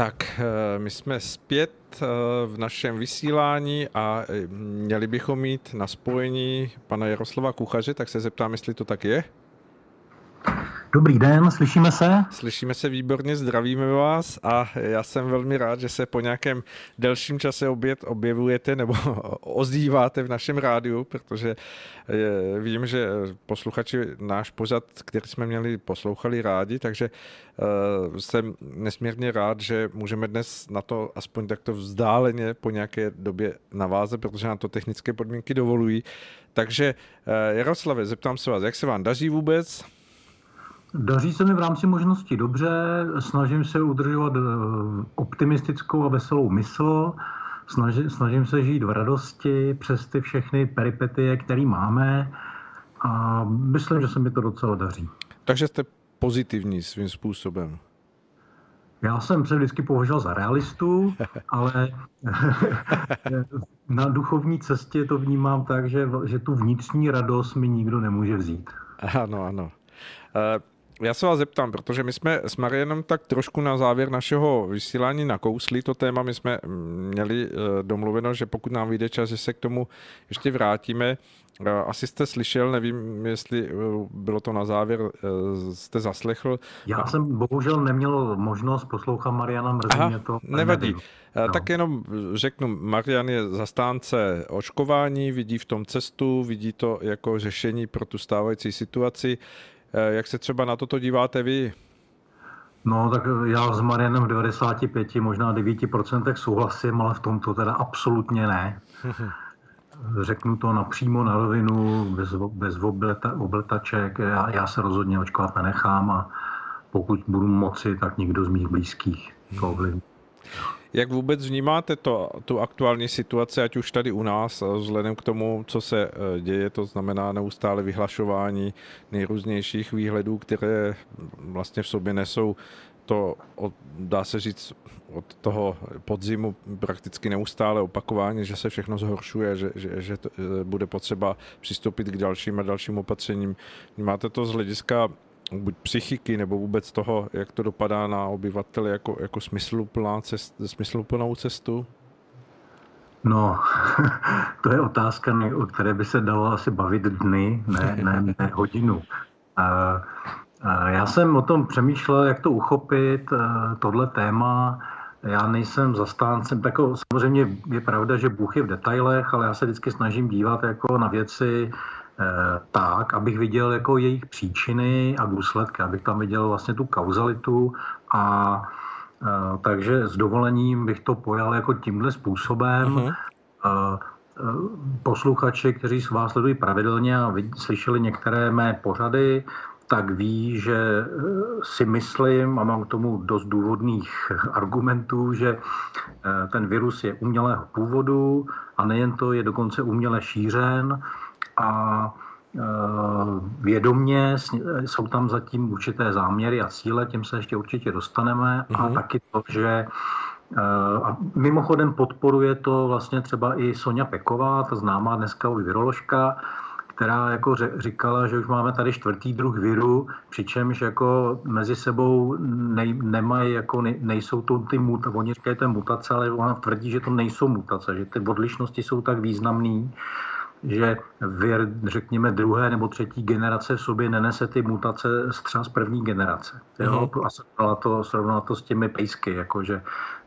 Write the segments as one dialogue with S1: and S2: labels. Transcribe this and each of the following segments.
S1: Tak, eh, my jsme zpět eh, v našem vysílání a eh, měli bychom mít na spojení pana Jaroslava Kuchaře, tak se zeptám, jestli to tak je.
S2: Dobrý den, slyšíme se?
S1: Slyšíme se výborně, zdravíme vás a já jsem velmi rád, že se po nějakém delším čase oběd objevujete nebo ozýváte v našem rádiu, protože eh, vím, že posluchači náš pořad, který jsme měli, poslouchali rádi, takže eh, jsem nesmírně rád, že můžeme dnes na to aspoň takto vzdáleně po nějaké době navázat, protože nám to technické podmínky dovolují. Takže eh, Jaroslave, zeptám se vás, jak se vám daří vůbec?
S2: Daří se mi v rámci možností dobře, snažím se udržovat eh, optimistickou a veselou mysl, snažím, snažím se žít v radosti přes ty všechny peripetie, které máme a myslím, že se mi to docela daří.
S1: Takže jste pozitivní svým způsobem.
S2: Já jsem se vždycky považoval za realistu, ale na duchovní cestě to vnímám tak, že, že tu vnitřní radost mi nikdo nemůže vzít.
S1: Ano, ano. Já se vás zeptám, protože my jsme s Marianem tak trošku na závěr našeho vysílání nakousli to téma. My jsme měli eh, domluveno, že pokud nám vyjde čas, že se k tomu ještě vrátíme. Eh, asi jste slyšel, nevím, jestli eh, bylo to na závěr, jste zaslechl.
S2: Já jsem bohužel neměl možnost poslouchat Mariana, mrzí Aha, mě to.
S1: Nevadí. No. Tak jenom řeknu, Marian je zastánce očkování, vidí v tom cestu, vidí to jako řešení pro tu stávající situaci. Eh, jak se třeba na toto díváte vy?
S2: No, tak já s Marianem v 95, možná 9% souhlasím, ale v tomto teda absolutně ne. Řeknu to napřímo na rovinu, bez, bez obleta, obletaček. Já, já se rozhodně očkovat nenechám a pokud budu moci, tak nikdo z mých blízkých to ovlivní.
S1: Jak vůbec vnímáte to, tu aktuální situaci, ať už tady u nás, vzhledem k tomu, co se eh, děje, to znamená neustále vyhlašování nejrůznějších výhledů, které vlastně v sobě nesou to, dá se říct, od toho podzimu prakticky neustále opakování, že se všechno zhoršuje, že, že, že to, eh, bude potřeba přistoupit k dalším a dalším opatřením. Máte to z hlediska buď psychiky nebo vůbec toho, jak to dopadá na obyvatele jako, jako smysluplná cest, smysluplnou cestu?
S2: No, to je otázka, o které by se dalo asi bavit dny, ne, ne, ne hodinu. A, a já jsem o tom přemýšlel, jak to uchopit, tohle téma. Já nejsem zastáncem, tak samozřejmě je pravda, že Bůh je v detailech, ale já se vždycky snažím dívat jako na věci tak, abych viděl jako jejich příčiny a důsledky, abych tam viděl vlastně tu kauzalitu a eh, takže s dovolením bych to pojal jako tímhle způsobem. Uh-huh. Posluchači, kteří s vás sledují pravidelně a slyšeli některé mé pořady, tak ví, že si myslím, a mám k tomu dost důvodných argumentů, že ten virus je umělého původu a nejen to, je dokonce uměle šířen a e, vědomně jsou tam zatím určité záměry a cíle, tím se ještě určitě dostaneme mm-hmm. a mhm. taky to, že e, a mimochodem podporuje to vlastně třeba i Sonja Peková, ta známá dneska už viroložka, která jako říkala, že už máme tady čtvrtý druh viru, přičemž jako mezi sebou nej, nemají, jako ne, nejsou to ty mutace, oni říkají to mutace, ale ona tvrdí, že to nejsou mutace, že ty odlišnosti jsou tak významné, že vir, řekněme, druhé nebo třetí generace v sobě nenese ty mutace třeba z první generace. Jo? Mm-hmm. A srovnala to, srovnala to s těmi pejsky, jakože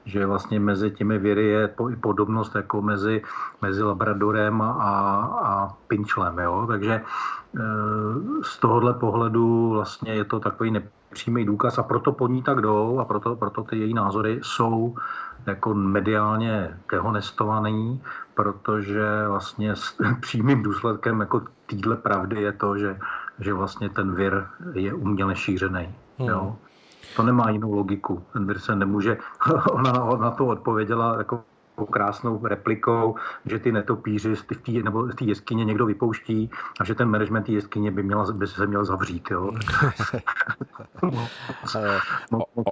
S2: že vlastně mezi těmi viry je podobnost jako mezi, mezi Labradorem a, a Pinčlem. Jo? Takže e, z tohohle pohledu vlastně je to takový nepřímý důkaz a proto po ní tak jdou a proto, proto ty její názory jsou jako mediálně dehonestovaný, protože vlastně s přímým důsledkem jako týdle pravdy je to, že, že vlastně ten vir je uměle šířený. Hmm. Jo? To nemá jinou logiku. Se nemůže, ona na to odpověděla jako krásnou replikou, že ty netopíři z té, nebo z té jeskyně někdo vypouští a že ten management té jeskyně by, měla, by se měl zavřít. Jo?
S1: o, o,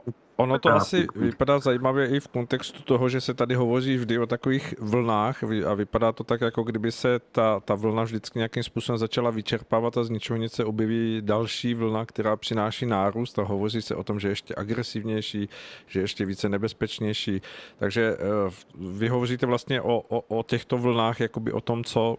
S1: Ono to asi vypadá zajímavě i v kontextu toho, že se tady hovoří vždy o takových vlnách a vypadá to tak, jako kdyby se ta, ta vlna vždycky nějakým způsobem začala vyčerpávat a z ničeho nic se objeví další vlna, která přináší nárůst a hovoří se o tom, že je ještě agresivnější, že je ještě více nebezpečnější. Takže eh, vy hovoříte vlastně o, o, o těchto vlnách, jakoby o tom, co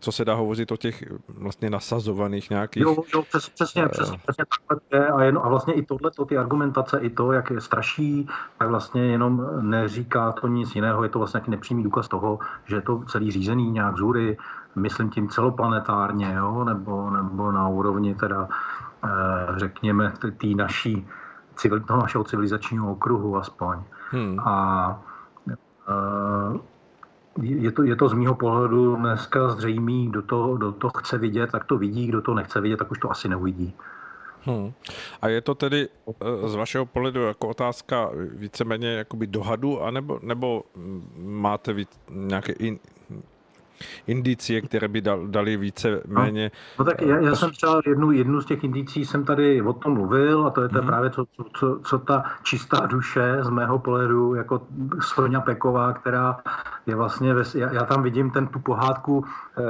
S1: co se dá hovořit o těch vlastně nasazovaných nějakých...
S2: Jo, jo přes, přesně, přesně, přesně takhle je a, jen, a vlastně i tohle, ty argumentace, i to, jak je straší, tak vlastně jenom neříká to nic jiného, je to vlastně nějaký nepřímý důkaz toho, že je to celý řízený nějak zůry, myslím tím celoplanetárně, jo, nebo, nebo na úrovni teda, eh, řekněme, té naší, civil, toho našeho civilizačního okruhu aspoň. Hmm. A eh, je to, je to z mýho pohledu dneska zřejmý, kdo to, kdo to chce vidět, tak to vidí, kdo to nechce vidět, tak už to asi neuvidí.
S1: Hmm. A je to tedy eh, z vašeho pohledu jako otázka víceméně jakoby dohadu, anebo, nebo máte víc, nějaké in, indicie, které by dal, dali více méně.
S2: No, no tak já, já jsem třeba jednu, jednu z těch indicí jsem tady o tom mluvil a to je to hmm. právě co, co, co ta čistá duše z mého pohledu, jako Sonia Peková, která je vlastně, ve, já, já tam vidím ten tu pohádku, eh,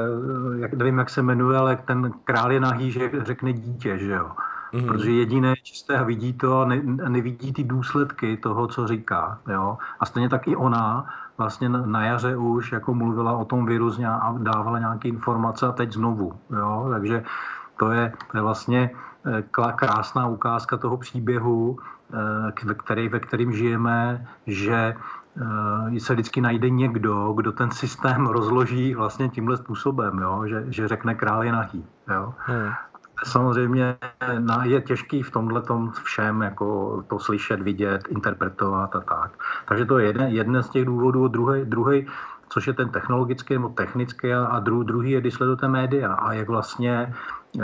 S2: jak, nevím, jak se jmenuje, ale ten král je nahý, že řekne dítě, že jo. Mm. Protože jediné čisté a vidí to a ne, nevidí ty důsledky toho, co říká. Jo? A stejně tak i ona vlastně na jaře už jako mluvila o tom viru a dávala nějaké informace a teď znovu. Jo? Takže to je, to je vlastně eh, krásná ukázka toho příběhu, eh, ve, který, ve kterým žijeme, že eh, se vždycky najde někdo, kdo ten systém rozloží vlastně tímhle způsobem, jo? Že, že řekne král je nahý. Jo? Hmm samozřejmě je těžký v tomhle tom všem jako to slyšet, vidět, interpretovat a tak. Takže to je jeden, jeden z těch důvodů. Druhý, druhý což je ten technologický nebo technický a, a dru, druhý je, když sledujete média a jak vlastně uh,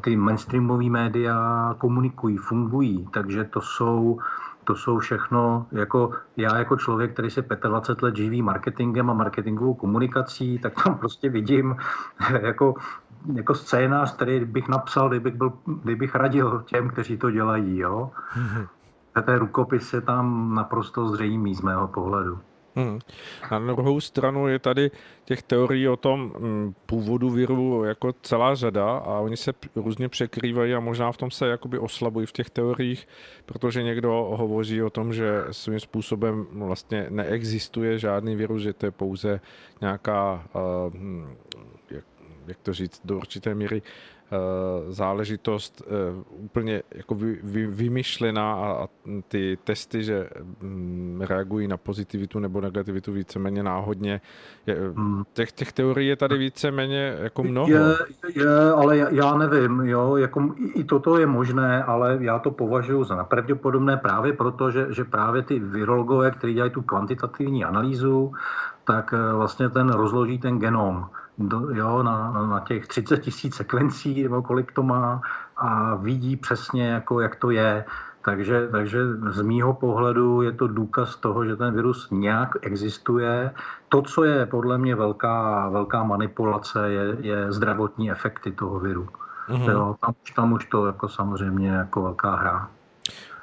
S2: ty mainstreamové média komunikují, fungují. Takže to jsou to jsou všechno, jako já jako člověk, který se 25 let živí marketingem a marketingovou komunikací, tak tam prostě vidím jako jako scénář, který bych napsal, kdybych, byl, kdybych radil těm, kteří to dělají. Jo? Mm-hmm. Ten rukopis je tam naprosto zřejmý z mého pohledu. Hmm.
S1: Na druhou stranu je tady těch teorií o tom mm, původu viru jako celá řada a oni se různě překrývají a možná v tom se jakoby oslabují v těch teoriích, protože někdo hovoří o tom, že svým způsobem vlastně neexistuje žádný virus, že to je pouze nějaká uh, jak to říct, do určité míry eh, záležitost eh, úplně jako vy, vy, vymyšlená a, ty testy, že mm, reagují na pozitivitu nebo negativitu víceméně náhodně. Hmm. těch, těch teorií je tady víceméně jako mnoho.
S2: Je, je ale já, já nevím, jo, jako i toto je možné, ale já to považuji za nepravděpodobné právě proto, že, že právě ty virologové, kteří dělají tu kvantitativní analýzu, tak eh, vlastně ten rozloží ten genom do, jo, na, na těch 30 tisíc sekvencí, nebo kolik to má, a vidí přesně, jako, jak to je. Takže, takže z mýho pohledu je to důkaz toho, že ten virus nějak existuje. To, co je podle mě velká, velká manipulace, je, je zdravotní efekty toho viru. Mm-hmm. Jo, tam, tam už to jako samozřejmě jako velká hra.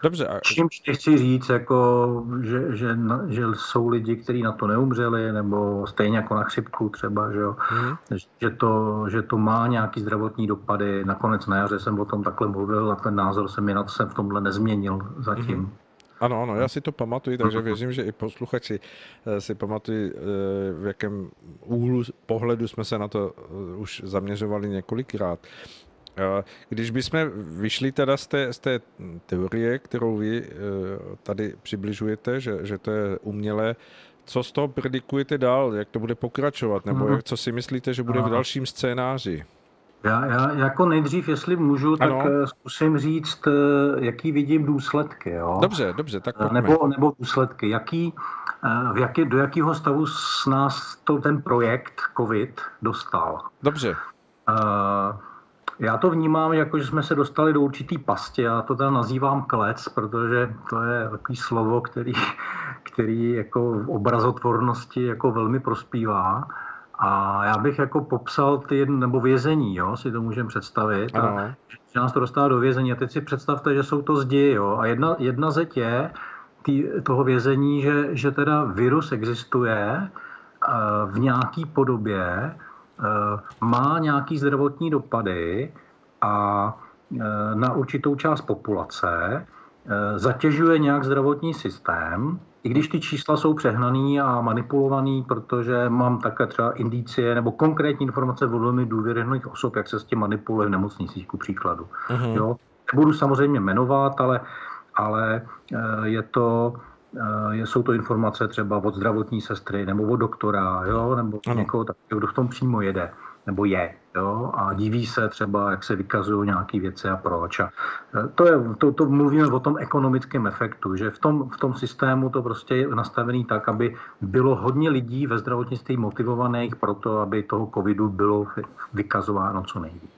S1: Dobře. A...
S2: Čímž chci říct, jako, že, že, že jsou lidi, kteří na to neumřeli, nebo stejně jako na chřipku třeba, že, jo? Mm. Že, to, že to má nějaký zdravotní dopady. Nakonec na jaře jsem o tom takhle mluvil a ten názor se mi na to jsem v tomhle nezměnil zatím. Mm.
S1: Ano, ano, já si to pamatuju, takže věřím, že i posluchači eh, si pamatují, eh, v jakém úhlu pohledu jsme se na to eh, už zaměřovali několikrát. Když bychom vyšli teda z té, z té teorie, kterou vy eh, tady přibližujete, že, že to je umělé, co z toho predikujete dál, jak to bude pokračovat, nebo mhm. jak, co si myslíte, že bude v dalším scénáři?
S2: Já, já jako nejdřív, jestli můžu, tak ano. Eh, zkusím říct, eh, jaký vidím důsledky. Jo?
S1: Dobře, dobře, tak
S2: pojďme. Nebo, nebo důsledky. Jaký, v jaký, do jakého stavu s nás to, ten projekt COVID dostal?
S1: Dobře. Uh,
S2: já to vnímám jako, že jsme se dostali do určitý pasti. Já to teda nazývám klec, protože to je takový slovo, který, který jako v obrazotvornosti jako velmi prospívá. A já bych jako popsal ty, nebo vězení, jo, si to můžeme představit. A, že nás to dostává do vězení. A teď si představte, že jsou to zdi, jo. A jedna, jedna zeď je, tý, toho vězení, že, že teda virus existuje v nějaký podobě, má nějaký zdravotní dopady a na určitou část populace, zatěžuje nějak zdravotní systém i když ty čísla jsou přehnaný a manipulovaný, protože mám také třeba indicie nebo konkrétní informace od velmi důvěryhodných osob, jak se s tím manipuluje v nemocnicích, ku příkladu. Uh-huh. Jo? Nebudu samozřejmě jmenovat, ale, ale eh, je to, eh, jsou to informace třeba od zdravotní sestry nebo od doktora, jo? nebo ano. někoho takového, kdo v tom přímo jede nebo je. Jo? A diví se třeba, jak se vykazují nějaké věci a proč. A e, to, je, to, to mluvíme o tom ekonomickém efektu, že v tom, v tom systému to prostě je nastavený tak, aby bylo hodně lidí ve zdravotnictví motivovaných pro to, aby toho covidu bylo vykazováno co nejvíc.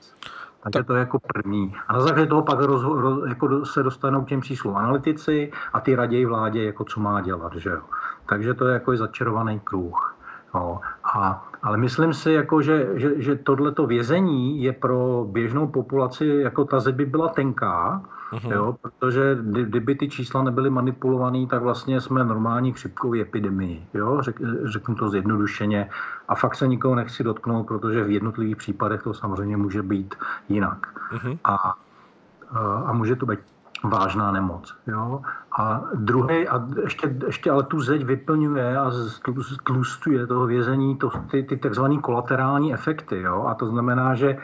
S2: Takže to je jako první. A na základě toho pak roz, roz, jako se dostanou k těm číslům analytici a ty raději vládě, jako co má dělat. Že jo? Takže to je jako začarovaný kruh. No, a, ale myslím si, jako, že, že, že tohleto vězení je pro běžnou populaci, jako ta zeď by byla tenká, uh-huh. jo, protože kdy, kdyby ty čísla nebyly manipulované, tak vlastně jsme normální chřipkový epidemii. Jo, řek, řeknu to zjednodušeně. A fakt se nikoho nechci dotknout, protože v jednotlivých případech to samozřejmě může být jinak. Uh-huh. A, a může to být vážná nemoc. Jo? A druhý, a ještě, ještě ale tu zeď vyplňuje a tlustuje toho vězení to, ty, ty takzvané kolaterální efekty. Jo? A to znamená, že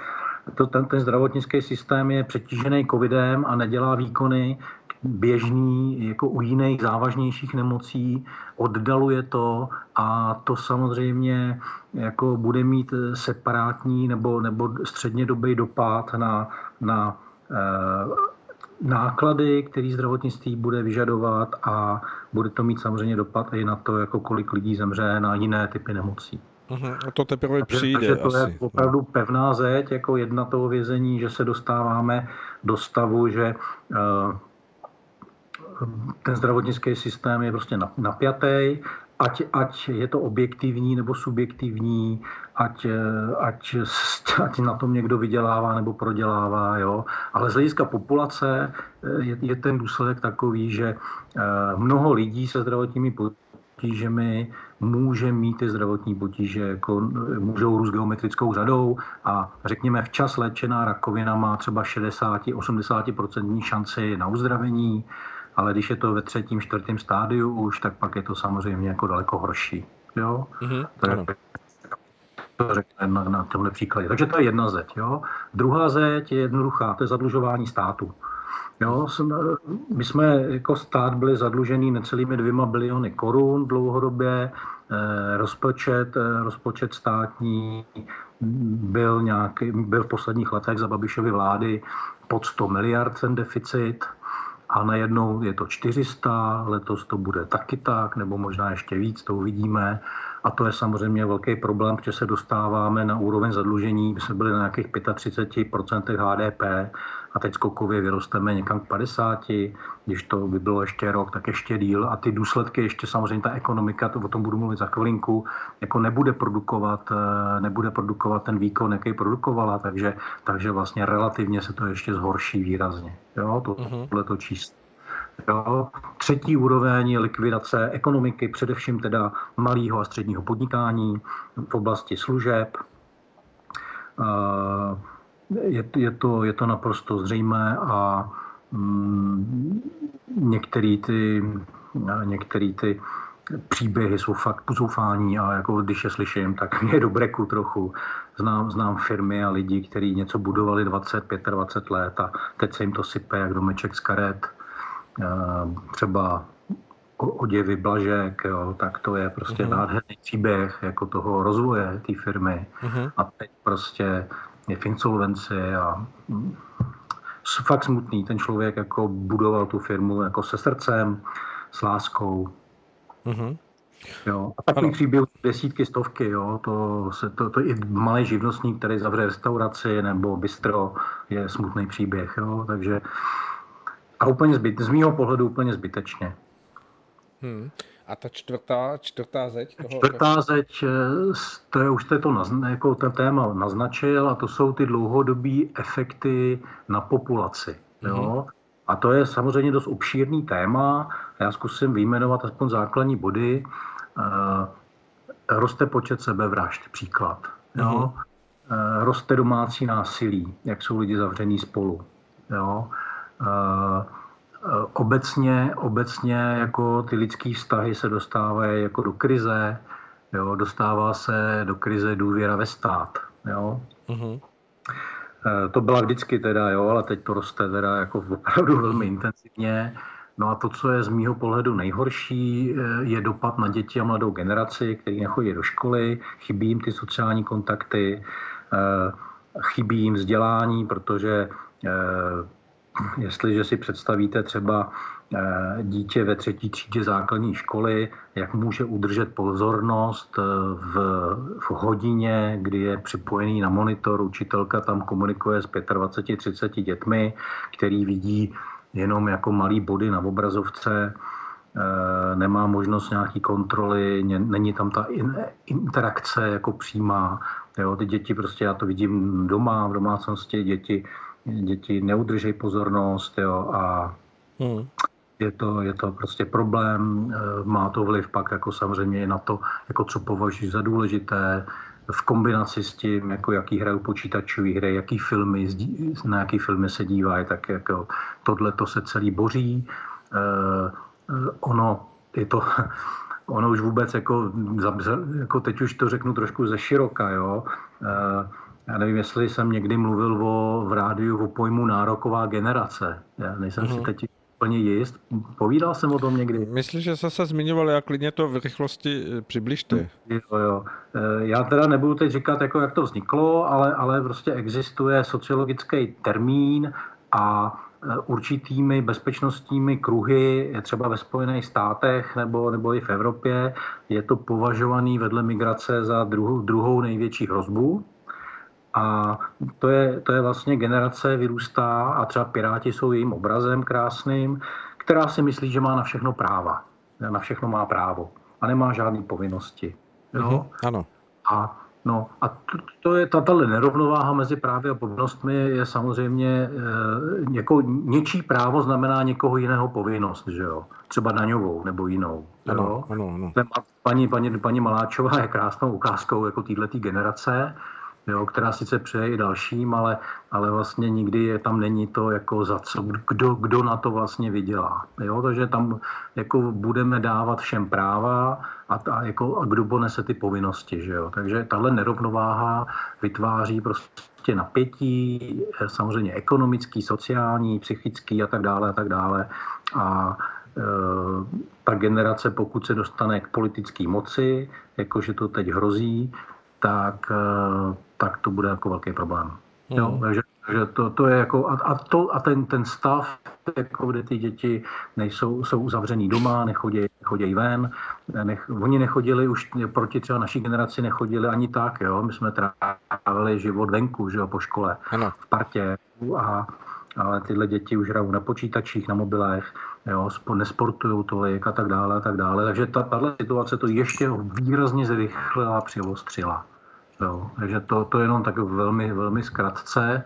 S2: to, ten, ten zdravotnický systém je přetížený covidem a nedělá výkony běžný, jako u jiných závažnějších nemocí, oddaluje to a to samozřejmě jako bude mít separátní nebo, nebo středně dobý dopad na, na eh, náklady, který zdravotnictví bude vyžadovat a bude to mít samozřejmě dopad i na to, jako kolik lidí zemře na jiné typy nemocí.
S1: Uh-huh. A to teprve takže, přijde takže
S2: to asi. je opravdu pevná zeď, jako jedna toho vězení, že se dostáváme do stavu, že uh, ten zdravotnický systém je prostě napjatý ať, ať je to objektivní nebo subjektivní, ať, ať, ať na tom někdo vydělává nebo prodělává. Jo. Ale z hlediska populace eh, je, je ten důsledek takový, že eh, mnoho lidí se zdravotními potížemi může mít ty zdravotní potíže, jako můžou růst geometrickou řadou a řekněme včas léčená rakovina má třeba 60-80% šanci na uzdravení, ale když je to ve třetím, čtvrtém stádiu už, tak pak je to samozřejmě jako daleko horší. Jo? Mm-hmm. To, je, to řekne na, na tomhle příkladě. Takže to je jedna zeď. Jo? Druhá zeď je jednoduchá, to je zadlužování státu. Jo, my jsme jako stát byli zadlužený necelými dvěma biliony korun dlouhodobě. Eh, rozpočet, eh, rozpočet státní byl, nějaký, byl v posledních letech za Babišovy vlády pod 100 miliard ten deficit a najednou je to 400, letos to bude taky tak, nebo možná ještě víc, to uvidíme. A to je samozřejmě velký problém, protože se dostáváme na úroveň zadlužení, my jsme byli na nějakých 35% HDP a teď skokově vyrosteme někam k 50, když to by bylo ještě rok, tak ještě díl a ty důsledky ještě samozřejmě ta ekonomika, to o tom budu mluvit za chvilinku, jako nebude produkovat, eh, nebude produkovat ten výkon, jaký produkovala, takže, takže vlastně relativně se to ještě zhorší výrazně. Jo, to, tohle to číslo. Jo. Třetí úroveň je likvidace ekonomiky, především teda malého a středního podnikání v oblasti služeb. Je, je, to, je to naprosto zřejmé a mm, některé ty, některý ty příběhy jsou fakt pozoufání a jako když je slyším, tak mě je do breku trochu. Znám, znám firmy a lidi, kteří něco budovali 20, 25 let a teď se jim to sype jak domeček z karet třeba oděvy Blažek, jo, tak to je prostě uh-huh. nádherný příběh jako toho rozvoje té firmy. Uh-huh. A teď prostě je v insolvenci a mm, fakt smutný. Ten člověk jako budoval tu firmu jako se srdcem, s láskou. Uh-huh. Jo. A takový příběh desítky, stovky, jo. To, se, to, to i malý živnostník, který zavře restauraci nebo bistro, je smutný příběh, jo. Takže a úplně zbyt, z mého pohledu úplně zbytečně.
S1: Hmm. A ta čtvrtá, čtvrtá zeď?
S2: Toho... Čtvrtá zeď, eh, to je, už jste to nazna, jako ten téma naznačil, a to jsou ty dlouhodobé efekty na populaci. Jo? Hmm. A to je samozřejmě dost obšírný téma. Já zkusím vyjmenovat aspoň základní body. Roste počet sebevražd, příklad. Jo? Uh-huh. Roste domácí násilí, jak jsou lidi zavření spolu. Jo? Obecně, obecně jako ty lidské vztahy se dostávají jako do krize, jo? dostává se do krize důvěra ve stát. Jo? Uh-huh. To byla vždycky teda, jo, ale teď to roste teda jako opravdu velmi intenzivně. No a to, co je z mýho pohledu nejhorší, eh, je dopad na děti a mladou generaci, kteří nechodí do školy, chybí jim ty sociální kontakty, eh, chybí jim vzdělání, protože eh, jestliže si představíte třeba dítě ve třetí třídě základní školy, jak může udržet pozornost v, v hodině, kdy je připojený na monitor, učitelka tam komunikuje s 25-30 dětmi, který vidí jenom jako malý body na obrazovce, eh, nemá možnost nějaký kontroly, není tam ta interakce jako přímá. Jo, ty děti prostě, já to vidím doma, v domácnosti, děti, děti neudržej pozornost jo, a hmm. je, to, je to prostě problém, eh, má to vliv pak jako samozřejmě i na to, jako co považuji za důležité, v kombinaci s tím, jako jaký hrajou počítačové hry, jaký filmy, na jaký filmy se dívají, tak jako tohle to se celý boří. Uh, ono je to, ono už vůbec jako, jako teď už to řeknu trošku ze široka, jo. Uh, já nevím, jestli jsem někdy mluvil o, v rádiu o pojmu nároková generace. Já nejsem mm-hmm. si mhm. teď úplně jist. Povídal jsem o tom někdy.
S1: Myslím, že jste se zmiňoval, jak klidně to v rychlosti eh, přibližte.
S2: Jo, jo. Eh, já teda nebudu teď říkat, jako jak to vzniklo, ale, ale prostě existuje sociologický termín a eh, určitými bezpečnostními kruhy, třeba ve Spojených státech nebo, nebo i v Evropě, je to považovaný vedle migrace za druhou, druhou největší hrozbu. A to je, to je vlastně generace vyrůstá a třeba Piráti jsou jejím obrazem krásným, která si myslí, že má na všechno práva. Na všechno má právo a nemá žádné povinnosti. Jo? Mm-hmm,
S1: ano.
S2: A, no, a to, to je tato nerovnováha mezi právy a povinnostmi je samozřejmě e, jako něčí právo znamená někoho jiného povinnost, že jo? Třeba daňovou nebo jinou.
S1: Ano, jo? ano, ano.
S2: Paní, paní, paní Maláčová je krásnou ukázkou jako této generace, jo, která sice přeje i dalším, ale, ale vlastně nikdy je, tam není to jako za co, kdo, kdo na to vlastně vydělá. Jo, takže tam jako budeme dávat všem práva a, a, jako, a kdo ponese ty povinnosti. Že jo? Takže tahle nerovnováha vytváří prostě napětí, samozřejmě ekonomický, sociální, psychický a tak dále a tak dále. A e, ta generace, pokud se dostane k politické moci, jakože to teď hrozí, tak, e, tak to bude jako velký problém. Hmm. Jo, takže, takže to, to je jako, a, a, to, a ten, ten stav, jako kde ty děti nejsou, jsou uzavřený doma, nechodí, nechodí ven, nech, oni nechodili už proti třeba naší generaci nechodili ani tak, jo, my jsme trávili život venku, že jo, po škole, ano. v partě a ale tyhle děti už hrajou na počítačích, na mobilech, jo, nesportují tolik a tak dále a tak dále. Takže ta, tahle situace to ještě výrazně zrychlila, přiostřila. Jo, takže to, to jenom tak velmi, velmi zkratce,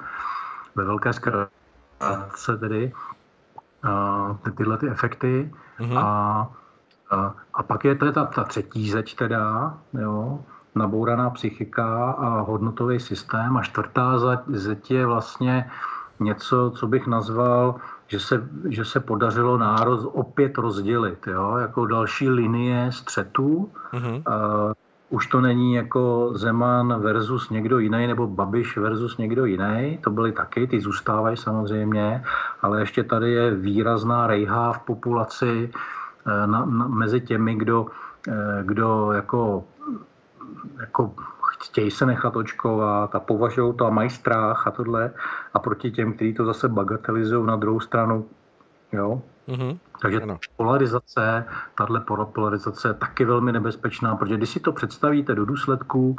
S2: ve velké zkratce tedy, a, ty, tyhle ty efekty. Mm-hmm. A, a, a pak je to ta, ta třetí zeď teda, jo, nabouraná psychika a hodnotový systém. A čtvrtá zeď je vlastně něco, co bych nazval, že se, že se podařilo národ opět rozdělit, jo, jako další linie střetů. Mm-hmm. A, už to není jako Zeman versus někdo jiný nebo Babiš versus někdo jiný, to byly taky, ty zůstávají samozřejmě, ale ještě tady je výrazná rejha v populaci eh, na, na, mezi těmi, kdo, eh, kdo jako, jako chtějí se nechat očkovat a považují to a mají strach a tohle a proti těm, kteří to zase bagatelizují na druhou stranu, jo, Mm-hmm. Takže ano. polarizace, tahle polarizace je taky velmi nebezpečná, protože když si to představíte do důsledků,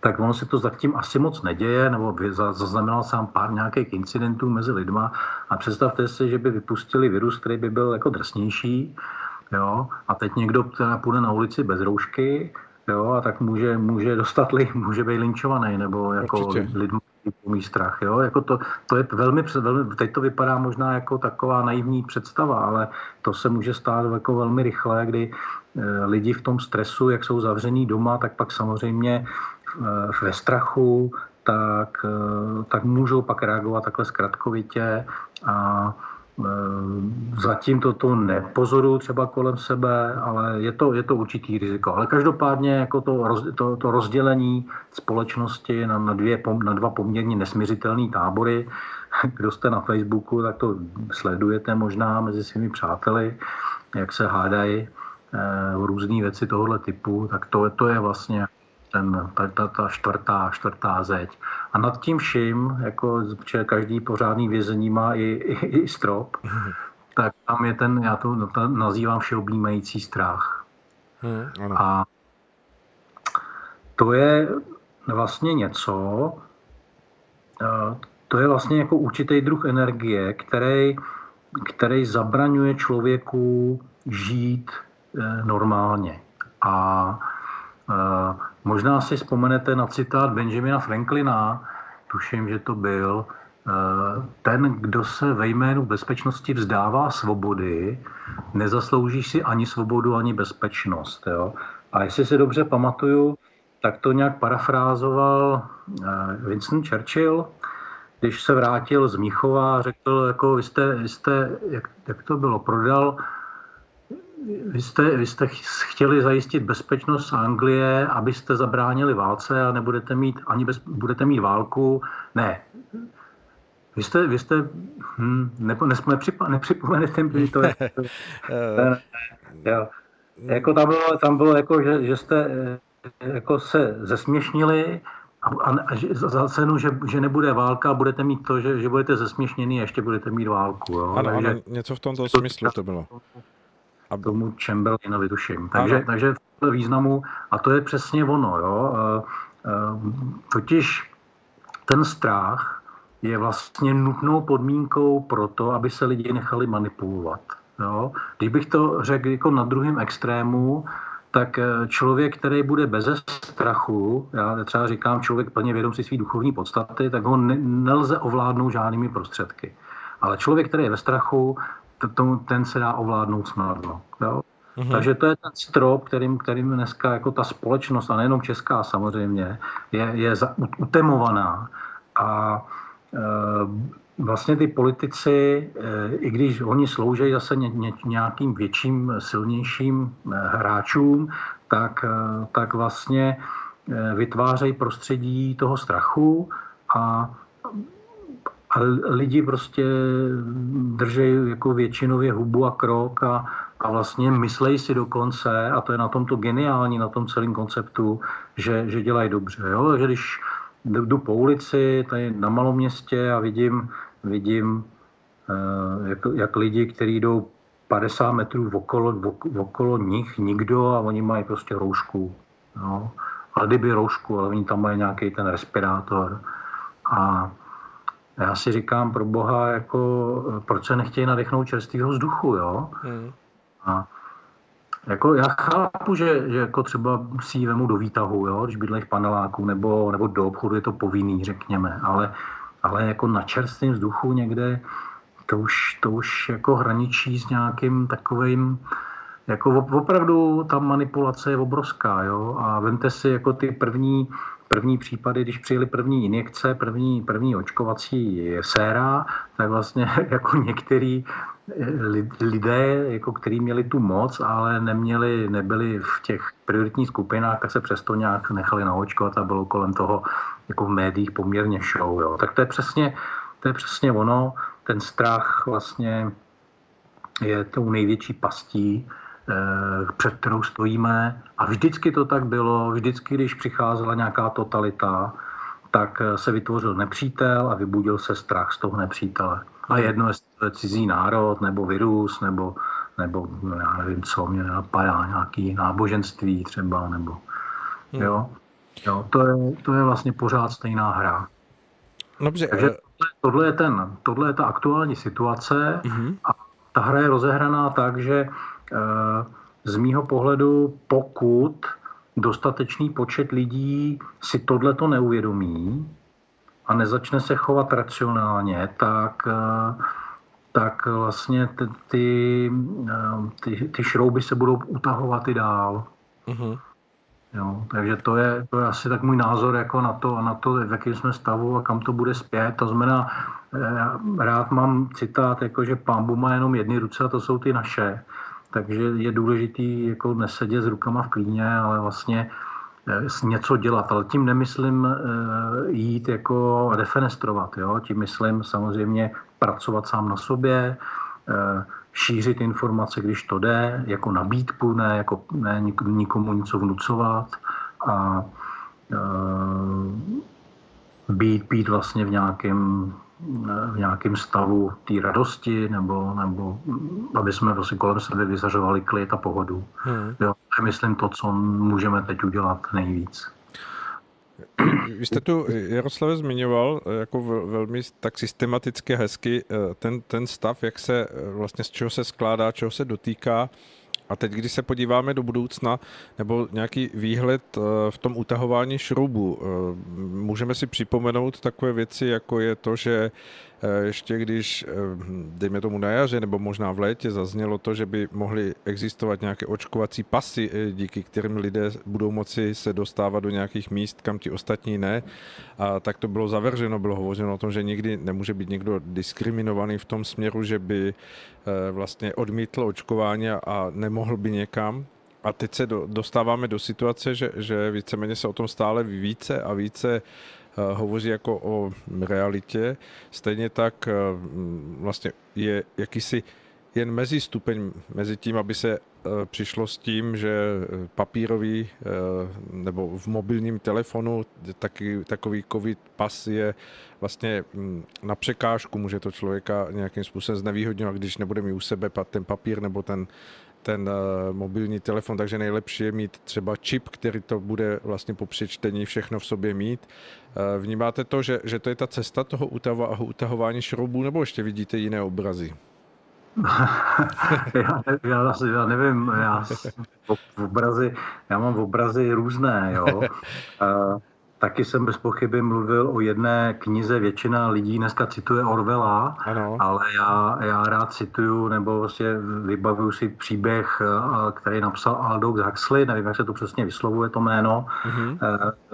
S2: tak ono se to zatím asi moc neděje, nebo zaznamenal sám pár nějakých incidentů mezi lidma a představte si, že by vypustili virus, který by byl jako drsnější, jo, a teď někdo teda půjde na ulici bez roušky, jo, a tak může, může dostat, může být linčovaný, nebo jako lidmi vědomý strach. Jo? Jako to, to je velmi, velmi, teď to vypadá možná jako taková naivní představa, ale to se může stát jako velmi rychle, kdy e, lidi v tom stresu, jak jsou zavření doma, tak pak samozřejmě e, ve strachu, tak, e, tak můžou pak reagovat takhle zkratkovitě a zatím toto nepozoruju třeba kolem sebe, ale je to, je to určitý riziko. Ale každopádně jako to, roz, to, to rozdělení společnosti na, na, dvě, na dva poměrně nesměřitelné tábory, kdo jste na Facebooku, tak to sledujete možná mezi svými přáteli, jak se hádají eh, různé věci tohoto typu, tak to, to je vlastně ten, ta, ta, ta čtvrtá, čtvrtá zeď. A nad tím vším, jako že každý pořádný vězení má i, i, i strop, mm. tak tam je ten, já to nazývám všeobjímající strach. Mm, A to je vlastně něco, to je vlastně jako určitý druh energie, který, který zabraňuje člověku žít e, normálně. A Možná si vzpomenete na citát Benjamina Franklina, tuším, že to byl, eh, ten, kdo se ve jménu bezpečnosti vzdává svobody, nezaslouží si ani svobodu, ani bezpečnost. Jo? A jestli si dobře pamatuju, tak to nějak parafrázoval eh, Winston Churchill, když se vrátil z Míchova, řekl, jako vy jste, vy jste jak, jak to bylo, prodal vy jste, vy jste chtěli zajistit bezpečnost Anglie, abyste zabránili válce a nebudete mít ani bez, budete mít válku. Ne. Vy jste, vy jste hm, ne, nepřipa, nepřipomenete mi, to je. ne, ne, jo. Jako tam bylo, tam bylo jako, že, že jste jako se zesměšnili a, a, a za cenu, že, že nebude válka, budete mít to, že, že budete zesměšněný a ještě budete mít válku. Jo?
S1: Ano, Takže, ano, něco v tomto smyslu to bylo
S2: a tomu Chamberlainovi tuším. Takže, takže v významu, a to je přesně ono, jo, totiž ten strach je vlastně nutnou podmínkou pro to, aby se lidi nechali manipulovat. Jo. Kdybych to řekl jako na druhém extrému, tak e, člověk, který bude bez strachu, já třeba říkám člověk plně vědom si své duchovní podstaty, tak ho ne, nelze ovládnout žádnými prostředky. Ale člověk, který je ve strachu, to, ten se dá ovládnout snadno. Jo? Mm-hmm. Takže to je ten strop, kterým, kterým dneska jako ta společnost, a nejenom česká samozřejmě, je, je za, utemovaná. A e, vlastně ty politici, e, i když oni slouží zase ně, ně, nějakým větším, silnějším e, hráčům, tak, e, tak vlastně e, vytvářejí prostředí toho strachu a a lidi prostě drží jako většinově hubu a krok a, a vlastně myslej si dokonce, a to je na tomto geniální, na tom celém konceptu, že, že dělají dobře. Jo? Že když jdu po ulici tady na maloměstě a vidím, vidím eh, jak, jak lidi, kteří jdou 50 metrů okolo, okolo nich, nikdo a oni mají prostě roušku. Jo? Ale kdyby roušku, ale oni tam mají nějaký ten respirátor. A já si říkám pro boha, jako, proč se nechtějí nadechnout čerstvého vzduchu, jo? Hmm. A jako já chápu, že, že jako třeba si ji vemu do výtahu, jo, když bydlej v paneláku nebo, nebo do obchodu je to povinný, řekněme, ale, ale jako na čerstvém vzduchu někde to už, to už jako hraničí s nějakým takovým, jako opravdu ta manipulace je obrovská, jo, a vemte si jako ty první první případy, když přijeli první injekce, první, první očkovací séra, tak vlastně jako některý eh, lidé, jako který měli tu moc, ale neměli, nebyli v těch prioritních skupinách, tak se přesto nějak nechali naočkovat a bylo kolem toho jako v médiích poměrně show. Jo. Tak to je přesně, to je přesně ono, ten strach vlastně je tou největší pastí, před kterou stojíme. A vždycky to tak bylo, vždycky, když přicházela nějaká totalita, tak eh, se vytvořil nepřítel a vybudil se strach z toho nepřítele. A jedno, jestli to je cizí národ, nebo virus, nebo, nebo no, já nevím, co mě napadá, nějaký náboženství třeba, nebo hmm. jo. Jo, to je, to je vlastně pořád stejná hra.
S1: Dobře.
S2: Takže eh, tohle, tohle, je ten, tohle je ta aktuální situace uh-huh. a ta hra je rozehraná tak, že Eh, z mýho pohledu, pokud dostatečný počet lidí si tohle to neuvědomí a nezačne se chovat racionálně, tak, tak vlastně ty, ty, ty, ty šrouby se budou utahovat i dál. Uh-huh. Jo, takže to je, to je asi tak můj názor jako na to, na to, v jakém jsme stavu a kam to bude zpět. To znamená, eh, rád mám citát, jako že pán má jenom jedny ruce a to jsou ty naše. Takže je důležitý jako nesedět s rukama v klíně, ale vlastně eh, něco dělat. Ale tím nemyslím eh, jít jako defenestrovat. Jo? Tím myslím samozřejmě pracovat sám na sobě, šířit informace, když to jde, jako nabídku, ne, jako ne nikomu něco vnucovat a být, být vlastně v nějakém v nějakém stavu té radosti, nebo, nebo aby jsme vlastně kolem sebe vyzařovali klid a pohodu. Hmm. Jo, to je myslím to, co můžeme teď udělat nejvíc.
S1: Vy jste tu, Jaroslave, zmiňoval eh, jako velmi tak systematicky hezky eh, ten, ten stav, jak se eh, vlastně z čeho se skládá, čeho se dotýká a teď, když se podíváme do budoucna, nebo nějaký výhled eh, v tom utahování šroubů, eh, můžeme si připomenout takové věci, jako je to, že ještě když, dejme tomu na jaře, nebo možná v létě, zaznělo to, že by mohly existovat nějaké očkovací pasy, díky kterým lidé budou moci se dostávat do nějakých míst, kam ti ostatní ne. A tak to bylo zavrženo, bylo hovořeno o tom, že nikdy nemůže být někdo diskriminovaný v tom směru, že by vlastně odmítl očkování a nemohl by někam. A teď se do, dostáváme do situace, že, že víceméně se o tom stále více a více hovoří jako o realitě. Stejně tak uh, vlastně je jakýsi jen mezi stupeň mezi tím, aby se uh, přišlo s tím, že papírový nebo v mobilním telefonu taky, takový covid pas je vlastně mm, na překážku, může to člověka nějakým způsobem znevýhodňovat, když nebude mít u sebe ten papír nebo ten ten uh, mobilní telefon, takže nejlepší je mít třeba čip, který to bude vlastně po přečtení všechno v sobě mít. Uh, vnímáte to, že, že to je ta cesta toho utahování šroubů, nebo ještě vidíte jiné obrazy?
S2: já, já, já nevím, já v obrazy, já mám obrazy různé, jo. Taky jsem bez pochyby mluvil o jedné knize, většina lidí dneska cituje Orwella, ano. ale já, já rád cituju nebo vlastně vybavuju si příběh, eh, který napsal Aldous Huxley, nevím, jak se to přesně vyslovuje to jméno. Uh-huh.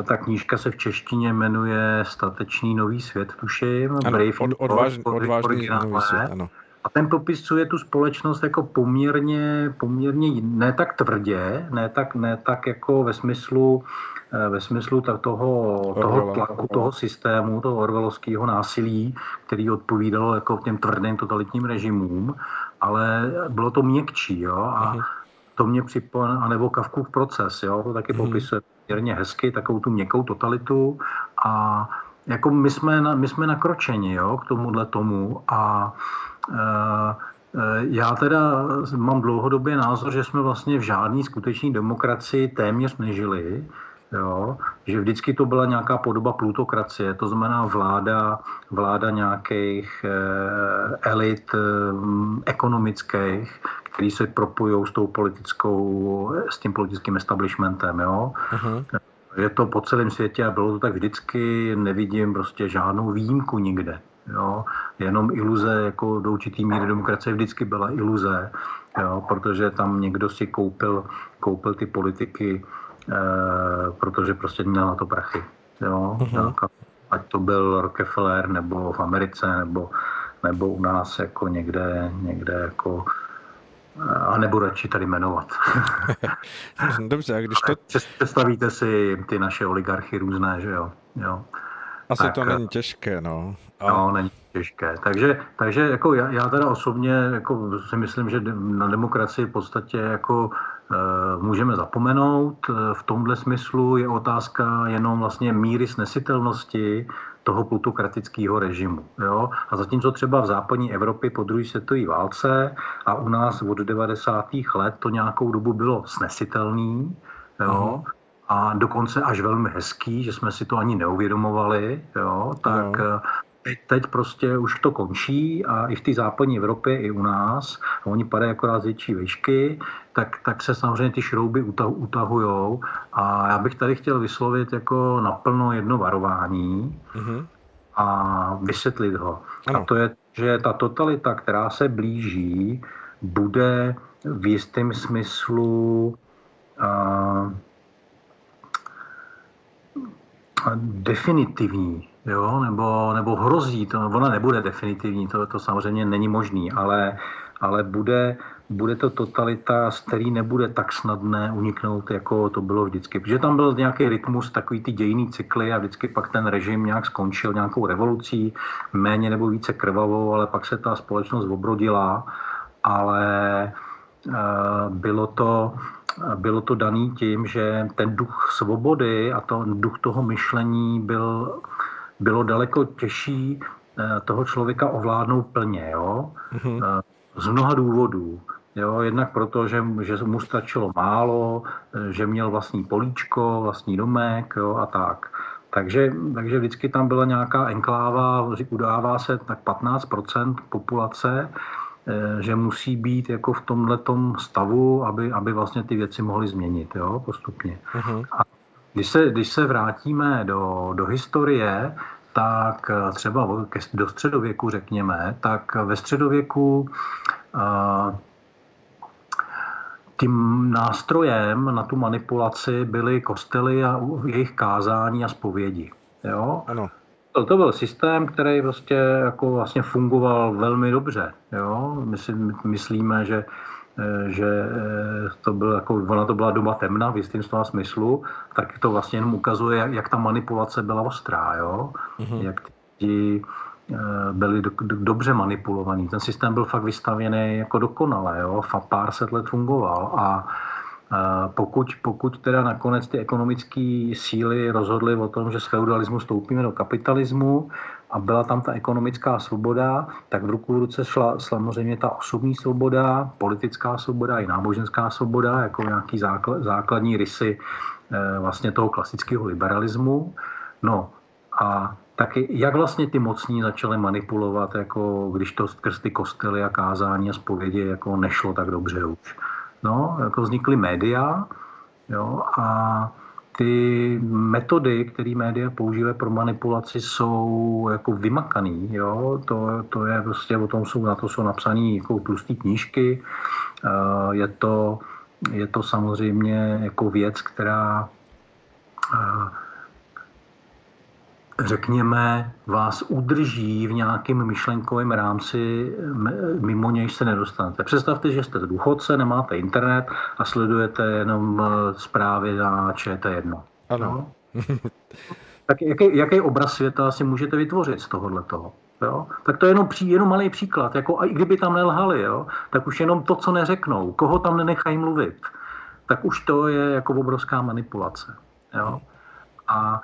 S2: Ta knížka se v češtině jmenuje Statečný nový svět, tuším.
S1: Ano, Brave od, odvážný, odvážný nový svět, ano.
S2: A ten popisuje tu společnost jako poměrně, poměrně ne tak tvrdě, ne tak, ne tak jako ve smyslu ve smyslu toho, toho tlaku, toho systému, toho orvelovského násilí, který odpovídalo jako těm tvrdým totalitním režimům, ale bylo to měkčí, jo, a uh-huh. to mě připomíná, anebo Kavkův proces, jo, to taky uh-huh. popisuje poměrně hezky, takovou tu měkkou totalitu a jako my jsme, na, my jsme nakročeni, jo, k tomuhle tomu a e, já teda mám dlouhodobě názor, že jsme vlastně v žádné skutečné demokracii téměř nežili, Jo? Že vždycky to byla nějaká podoba plutokracie, to znamená vláda, vláda nějakých eh, elit eh, ekonomických, který se propojují s tou politickou, s tím politickým establishmentem. Jo? Uh-huh. Je to po celém světě a bylo to tak vždycky, nevidím prostě žádnou výjimku nikde. Jo? Jenom iluze, jako do určitý míry demokracie vždycky byla iluze, jo? protože tam někdo si koupil, koupil ty politiky protože prostě měl na to prachy. Jo? Uh-huh. ať to byl Rockefeller nebo v Americe nebo, nebo u nás jako někde, někde jako eh, a nebudu radši tady jmenovat.
S1: Dobře, a když to...
S2: Představíte si ty naše oligarchy různé, že jo? jo.
S1: Asi tak, to není těžké, no.
S2: A... No, není těžké. Takže, takže jako já, já teda osobně jako si myslím, že na demokracii v podstatě jako Eh, můžeme zapomenout. Eh, v tomhle smyslu je otázka jenom vlastně míry snesitelnosti toho plutokratického režimu. Jo? A zatímco třeba v západní Evropě po druhé světové válce a u nás od 90. let to nějakou dobu bylo snesitelný, jo? Uh-huh. a dokonce až velmi hezký, že jsme si to ani neuvědomovali, jo? tak no teď, teď prostě už to končí a i v té západní Evropě, i u nás, a oni padají akorát z větší výšky, tak, tak se samozřejmě ty šrouby utahujou. A já bych tady chtěl vyslovit jako naplno jedno varování. Mm-hmm. a vysvětlit ho. Ano. A to je, že ta totalita, která se blíží, bude v jistém smyslu a, definitivní, jo? Nebo, nebo hrozí, to, ona nebude definitivní, to, to samozřejmě není možný, ale, ale bude, bude to totalita, z který nebude tak snadné uniknout, jako to bylo vždycky. Protože tam byl nějaký rytmus, takový ty dějný cykly a vždycky pak ten režim nějak skončil nějakou revolucí, méně nebo více krvavou, ale pak se ta společnost obrodila, ale uh, bylo to, bylo to daný tím, že ten duch svobody a to duch toho myšlení byl, bylo daleko těžší eh, toho člověka ovládnout plně, jo? Mm-hmm. Z mnoha důvodů. Jo, jednak proto, že, že mu stačilo málo, že měl vlastní políčko, vlastní domek jo, a tak. Takže, takže vždycky tam byla nějaká enkláva, udává se tak 15% populace, eh, že musí být jako v tomhle stavu, aby, aby vlastně ty věci mohly změnit jo, postupně. Uh-huh. A když se, když se vrátíme do, do historie, tak eh, třeba do středověku řekněme, tak ve středověku uh, tím nástrojem na tu manipulaci byly kostely a jejich kázání a zpovědi. Jo?
S1: Ano.
S2: To, to byl systém, který prostě jako vlastně fungoval velmi dobře. Jo? My si myslíme, že že to byl jako, ona to byla doba temna v jistém slova smyslu, tak to vlastně jenom ukazuje, jak, jak ta manipulace byla ostrá, jo? Mm-hmm. jak ti Eh, byli do, do, dobře manipulovaní. Ten systém byl fakt vystavěný jako dokonale, jo? pár set let fungoval a eh, pokud, pokud teda nakonec ty ekonomické síly rozhodly o tom, že z feudalismu stoupíme do kapitalismu a byla tam ta ekonomická svoboda, tak v ruku v ruce šla samozřejmě ta osobní svoboda, politická svoboda i náboženská svoboda, jako nějaký základ, základní rysy eh, vlastně toho klasického liberalismu. No a tak jak vlastně ty mocní začaly manipulovat, jako když to skrz ty kostely a kázání a zpovědi jako nešlo tak dobře už. No, jako vznikly média jo, a ty metody, které média používají pro manipulaci, jsou jako vymakaný. Jo? To, to je prostě, o tom jsou, na to jsou napsané jako tlusté knížky. Je to, je to samozřejmě jako věc, která řekněme, vás udrží v nějakém myšlenkovém rámci, mimo něj se nedostanete. Představte, že jste důchodce, nemáte internet a sledujete jenom eh, zprávy na ČT1.
S1: Ano.
S2: No? tak jaký, jaký obraz světa si můžete vytvořit z tohohle toho? Jo? Tak to je jenom, pří, jenom malý příklad. Jako, a i kdyby tam nelhali, jo? tak už jenom to, co neřeknou, koho tam nenechají mluvit, tak už to je jako obrovská manipulace. Jo? A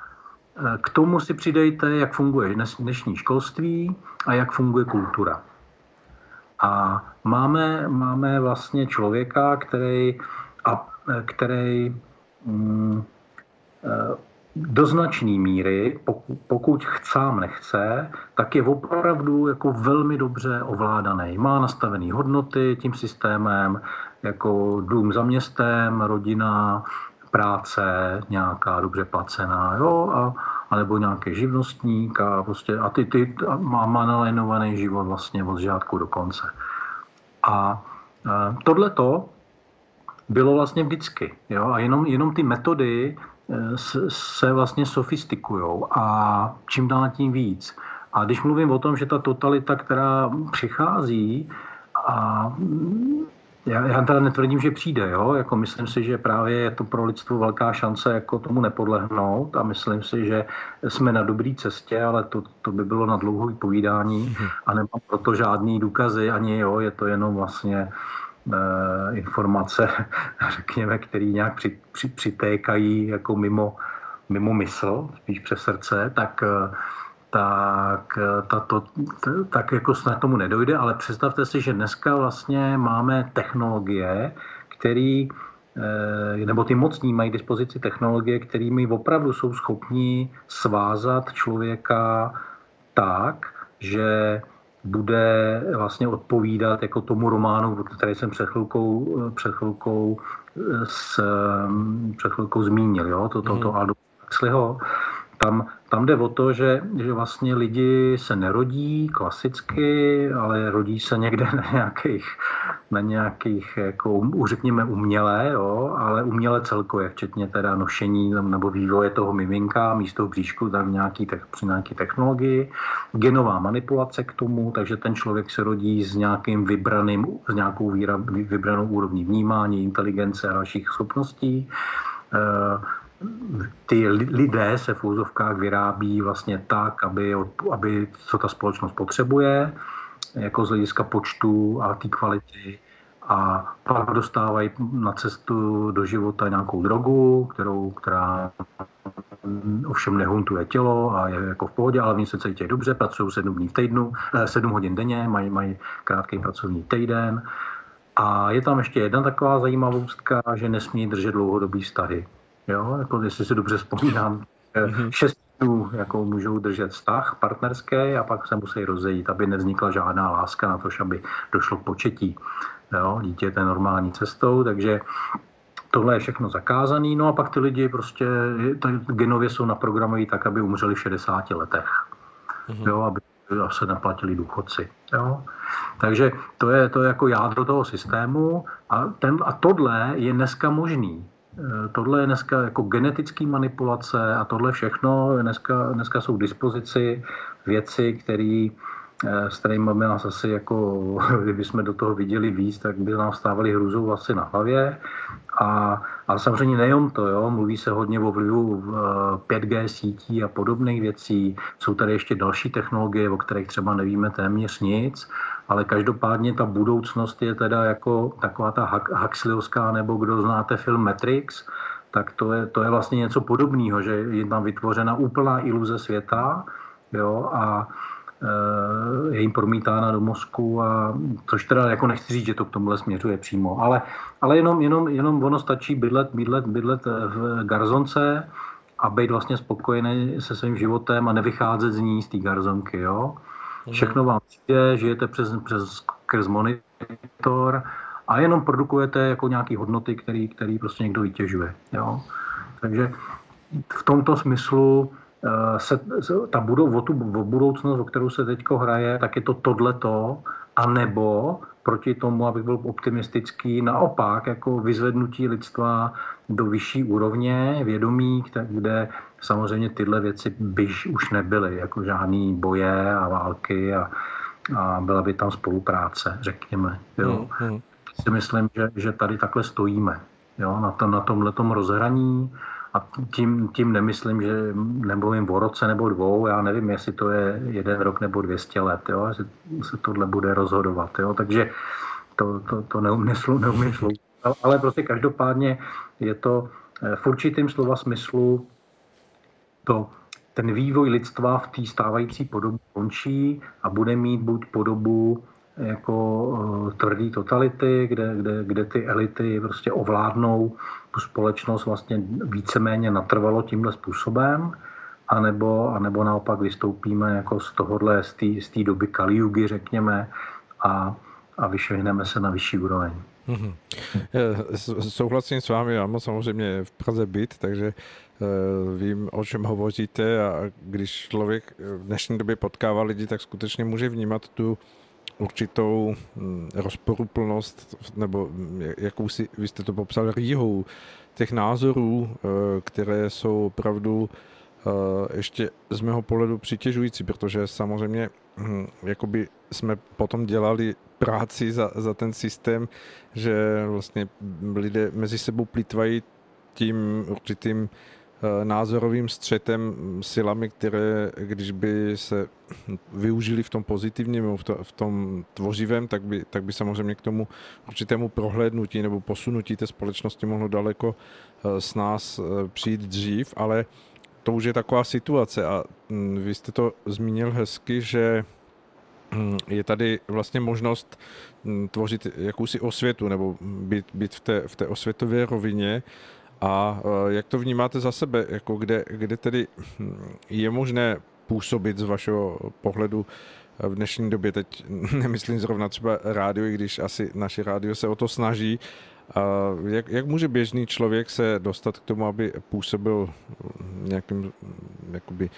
S2: k tomu si přidejte, jak funguje dnešní školství a jak funguje kultura. A máme, máme vlastně člověka, který, a, který mm, e, do značné míry, pokud, pokud chcám nechce, tak je opravdu jako velmi dobře ovládaný. Má nastavené hodnoty tím systémem, jako dům za městem, rodina, práce nějaká dobře placená, jo, a, anebo nějaký živnostník a prostě, a ty, ty a má, má nalajnovaný život vlastně od žádku do konce. A e, tohle to bylo vlastně vždycky, jo, a jenom, jenom ty metody e, se vlastně sofistikují a čím dál tím víc. A když mluvím o tom, že ta totalita, která přichází a já, já teda netvrdím, že přijde, jo? Jako myslím si, že právě je to pro lidstvo velká šance jako tomu nepodlehnout a myslím si, že jsme na dobré cestě, ale to, to by bylo na dlouhé povídání mhm. a nemám proto žádný důkazy ani jo, je to jenom vlastně e, informace, řekněme, které nějak při, při, přitékají jako mimo, mimo mysl, spíš přes srdce, tak e, tak, eh, tato, tak jako snad tomu nedojde, ale představte si, že dneska vlastně máme technologie, který, eh, nebo ty mocní mají dispozici technologie, kterými opravdu jsou schopni svázat člověka tak, že bude vlastně odpovídat jako tomu románu, který jsem před chvilkou, eh, před chvilkou, s, před chvilkou zmínil, jo? to, to, to mhm. Aldo Huxleyho, tam, tam jde o to, že, že vlastně lidi se nerodí klasicky, ale rodí se někde na nějakých, na nějakých jako, řekněme, umělé, jo, ale uměle celkově, včetně teda nošení nebo vývoje toho miminka místo bříšku, tak nějaký, při nějaký technologii, genová manipulace k tomu, takže ten člověk se rodí s nějakým vybraným, s nějakou vybranou úrovní vnímání, inteligence a dalších schopností. Ty lidé se v úzovkách vyrábí vlastně tak, aby, aby co ta společnost potřebuje, jako z hlediska počtu a té kvality. A pak dostávají na cestu do života nějakou drogu, kterou, která ovšem nehuntuje tělo a je jako v pohodě, ale oni se cítí dobře, pracují sedm dní v týdnu, eh, sedm hodin denně, mají, mají krátký pracovní týden. A je tam ještě jedna taková zajímavostka, že nesmí držet dlouhodobý vztahy. Jo, jako jestli si dobře vzpomínám, mm-hmm. šest dnů jako můžou držet vztah partnerský a pak se musí rozejít, aby nevznikla žádná láska na to, aby došlo k početí. Jo, dítě je normální cestou, takže tohle je všechno zakázané. No a pak ty lidi prostě genově jsou naprogramovaní tak, aby umřeli v 60 letech. Mm-hmm. Jo, aby se naplatili důchodci. Jo. Takže to je, to je jako jádro toho systému a, ten, a tohle je dneska možný. Eh, tohle je dneska jako genetický manipulace a tohle všechno, dneska, dneska jsou k dispozici věci, které eh, s kterými by nás asi jako, kdyby jsme do toho viděli víc, tak by nám stávali hrůzou vlastně na hlavě. A, a samozřejmě nejen to, jo, mluví se hodně o vlivu 5G eh, sítí a podobných věcí. Jsou tady ještě další technologie, o kterých třeba nevíme téměř nic ale každopádně ta budoucnost je teda jako taková ta Huxleyovská, nebo kdo znáte film Matrix, tak to je, to je vlastně něco podobného, že je tam vytvořena úplná iluze světa, jo, a e, je jim promítána do mozku, a, což teda jako nechci říct, že to k tomuhle směřuje přímo, ale, ale jenom, jenom, jenom ono stačí bydlet, bydlet, bydlet v garzonce a být vlastně spokojený se svým životem a nevycházet z ní, z té garzonky, jo. Všechno vám přijde, žijete přes, přes skrz monitor a jenom produkujete jako nějaké hodnoty, který, který prostě někdo vytěžuje. Jo? Takže v tomto smyslu eh, se, ta budou, o tu o budoucnost, o kterou se teď hraje, tak je to tohleto, anebo proti tomu, abych byl optimistický, naopak jako vyzvednutí lidstva do vyšší úrovně vědomí, kde samozřejmě tyhle věci by už nebyly, jako žádný boje a války a, a byla by tam spolupráce, řekněme. Jo. Hmm, hmm. Si myslím, že, že tady takhle stojíme jo, na, to, na tomhle rozhraní a tím, tím nemyslím, že nemluvím o roce nebo dvou, já nevím, jestli to je jeden rok nebo 200 let, jo, jestli se tohle bude rozhodovat. Jo, takže to, to, to neumím, neumím ale prostě každopádně je to eh, v určitém slova smyslu to, ten vývoj lidstva v té stávající podobě končí a bude mít buď podobu jako uh, tvrdý totality, kde, kde, kde ty elity prostě ovládnou tu společnost vlastně víceméně natrvalo tímhle způsobem, anebo, anebo naopak vystoupíme jako z tohohle, z té doby Kaliugy, řekněme, a, a vyšvihneme se na vyšší úroveň. Mm-hmm.
S1: Souhlasím s vámi, já mám samozřejmě v Praze byt, takže eh, vím, o čem hovoříte a když člověk v dnešní době potkává lidi, tak skutečně může vnímat tu určitou hm, rozporuplnost, nebo hm, jakou si, vy jste to popsal, rýhou těch názorů, eh, které jsou opravdu ještě z mého pohledu přitěžující, protože samozřejmě hm, jakoby jsme potom dělali práci za, za ten systém, že vlastně lidé mezi sebou plitvají tím určitým eh, názorovým střetem silami, které když by se využili v tom pozitivním, v, to, v tom tvořivém, tak by, tak by samozřejmě k tomu určitému prohlédnutí nebo posunutí té společnosti mohlo daleko eh, s nás eh, přijít dřív, ale to už je taková situace a hm, vy jste to zmínil hezky, že hm, je tady vlastně možnost tvořit jakousi osvětu nebo být, být v, té, v té osvětové rovině. A eh, jak to vnímáte za sebe, jako kde, kde tedy je možné působit z vašeho pohledu v dnešní době, teď nemyslím zrovna třeba rádio, i když asi naše rádio se o to snaží, a jak, jak může běžný člověk se dostat k tomu, aby působil nějakým jakoby,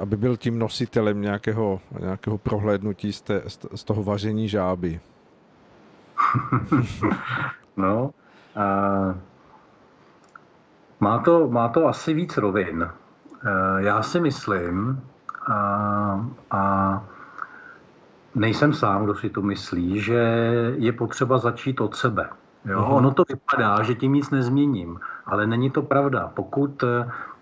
S1: aby byl tím nositelem nějakého, nějakého prohlédnutí z, té, z toho vaření žáby.
S2: no, uh, má, to, má to asi víc rovin. Uh, já si myslím, uh, a nejsem sám, kdo si to myslí, že je potřeba začít od sebe. Jo? Uh-huh. Ono to vypadá, že tím nic nezměním, ale není to pravda. Pokud,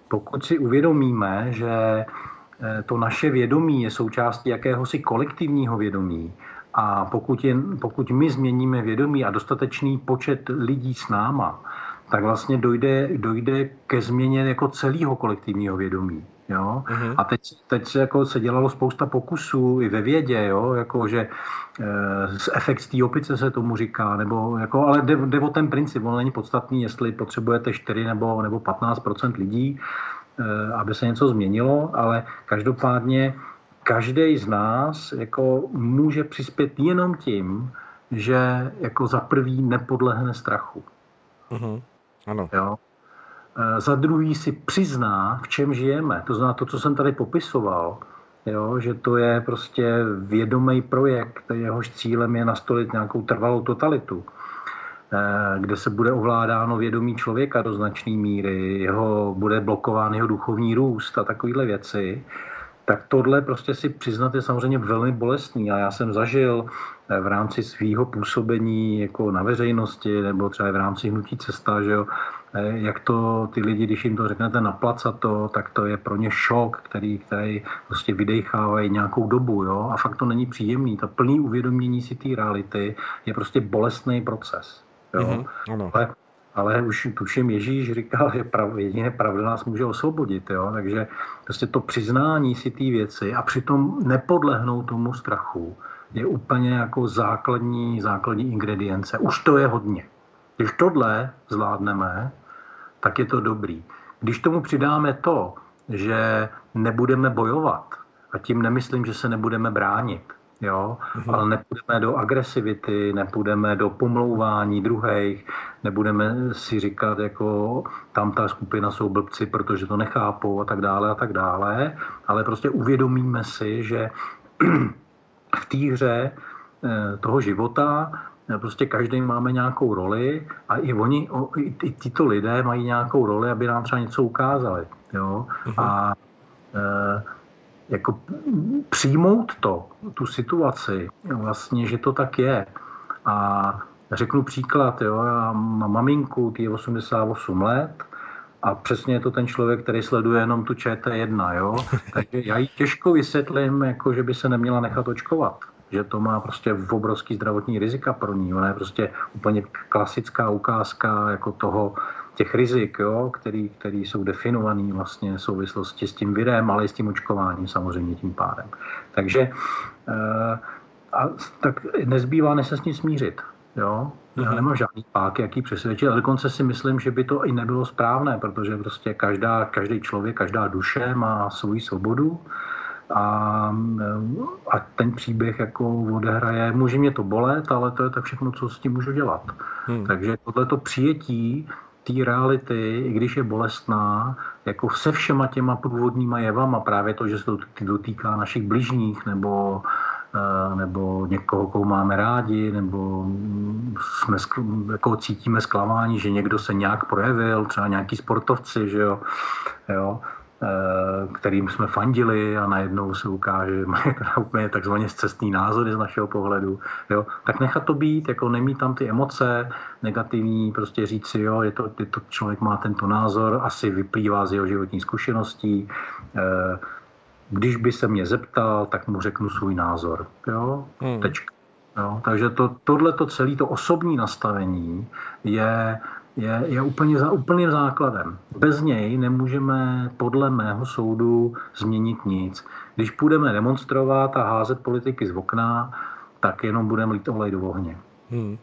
S2: pokud si uvědomíme, že eh, to naše vědomí je součástí jakéhosi kolektivního vědomí, a pokud, je, pokud my změníme vědomí a dostatečný počet lidí s náma, tak vlastně dojde, dojde ke změně jako celého kolektivního vědomí. Jo? Uh-huh. A teď, teď se, jako, se dělalo spousta pokusů i ve vědě, jo? Jako, že e, efekt z té opice se tomu říká, nebo, jako, ale jde, jde o ten princip, on není podstatný, jestli potřebujete 4 nebo, nebo 15% lidí, e, aby se něco změnilo, ale každopádně každý z nás jako může přispět jenom tím, že jako za prvý nepodlehne strachu.
S1: Uh-huh. Ano.
S2: Jo? E, za druhý si přizná, v čem žijeme. To znamená to, co jsem tady popisoval, jo? že to je prostě vědomý projekt, jehož cílem je nastolit nějakou trvalou totalitu e, kde se bude ovládáno vědomí člověka do značné míry, jeho, bude blokován jeho duchovní růst a takovéhle věci, tak tohle prostě si přiznat je samozřejmě velmi bolestný. A já jsem zažil eh, v rámci svého působení jako na veřejnosti nebo třeba v rámci hnutí cesta, že jo, eh, jak to ty lidi, když jim to řeknete na to, tak to je pro ně šok, který, který prostě vydechávají nějakou dobu. Jo? A fakt to není příjemný. To plný uvědomění si té reality je prostě bolestný proces. Jo? Mm-hmm, ano. Ale ale už tuším Ježíš říkal, že prav, jedině pravda nás může osvobodit. Jo? Takže prostě to přiznání si té věci a přitom nepodlehnout tomu strachu je úplně jako základní, základní ingredience. Už to je hodně. Když tohle zvládneme, tak je to dobrý. Když tomu přidáme to, že nebudeme bojovat, a tím nemyslím, že se nebudeme bránit, jo, mm-hmm. ale nepůjdeme do agresivity, nepůjdeme do pomlouvání druhých, nebudeme si říkat, jako tam ta skupina jsou blbci, protože to nechápou a tak dále a tak dále, ale prostě uvědomíme si, že v té hře eh, toho života eh, prostě každý máme nějakou roli a i oni, i, tyto lidé mají nějakou roli, aby nám třeba něco ukázali. Jo? Mm-hmm. A e, jako přijmout to, tu situaci, vlastně, že to tak je. A řeknu příklad, jo, já mám maminku, ty je 88 let, a přesně je to ten člověk, který sleduje jenom tu ČT1, jo? Takže já jí těžko vysvětlím, jako, že by se neměla nechat očkovat. Že to má prostě obrovský zdravotní rizika pro ní. Ona je prostě úplně klasická ukázka jako toho, těch rizik, jo, který, který jsou definovaný vlastně v souvislosti s tím virem, ale i s tím očkováním samozřejmě tím pádem. Takže e, a, tak nezbývá než se s ní smířit. Jo? Já mhm. nemám žádný pák, jaký přesvědčit, ale dokonce si myslím, že by to i nebylo správné, protože prostě každá, každý člověk, každá duše má svoji svobodu a, a ten příběh jako odehraje, může mě to bolet, ale to je tak všechno, co s tím můžu dělat. Hmm. Takže tohleto přijetí té reality, i když je bolestná, jako se všema těma průvodníma jevama, právě to, že se to dotýká našich bližních nebo eh, nebo někoho, koho máme rádi, nebo jsme, jako cítíme zklamání, že někdo se nějak projevil, třeba nějaký sportovci, že jo, jo Eh, kterým jsme fandili a najednou se ukáže, že mají úplně takzvaně cestný názory z našeho pohledu, jo, tak nechat to být, jako nemít tam ty emoce negativní, prostě říct si, jo, je to, je to člověk má tento názor, asi vyplývá z jeho životní zkušeností, eh, když by se mě zeptal, tak mu řeknu svůj názor, jo, hmm. tečka. Jo, takže to, tohleto celé to osobní nastavení je je, je úplně za úplným základem. Bez něj nemůžeme podle mého soudu změnit nic. Když půjdeme demonstrovat a házet politiky z okna, tak jenom budeme lít olej do ohně. Hmm.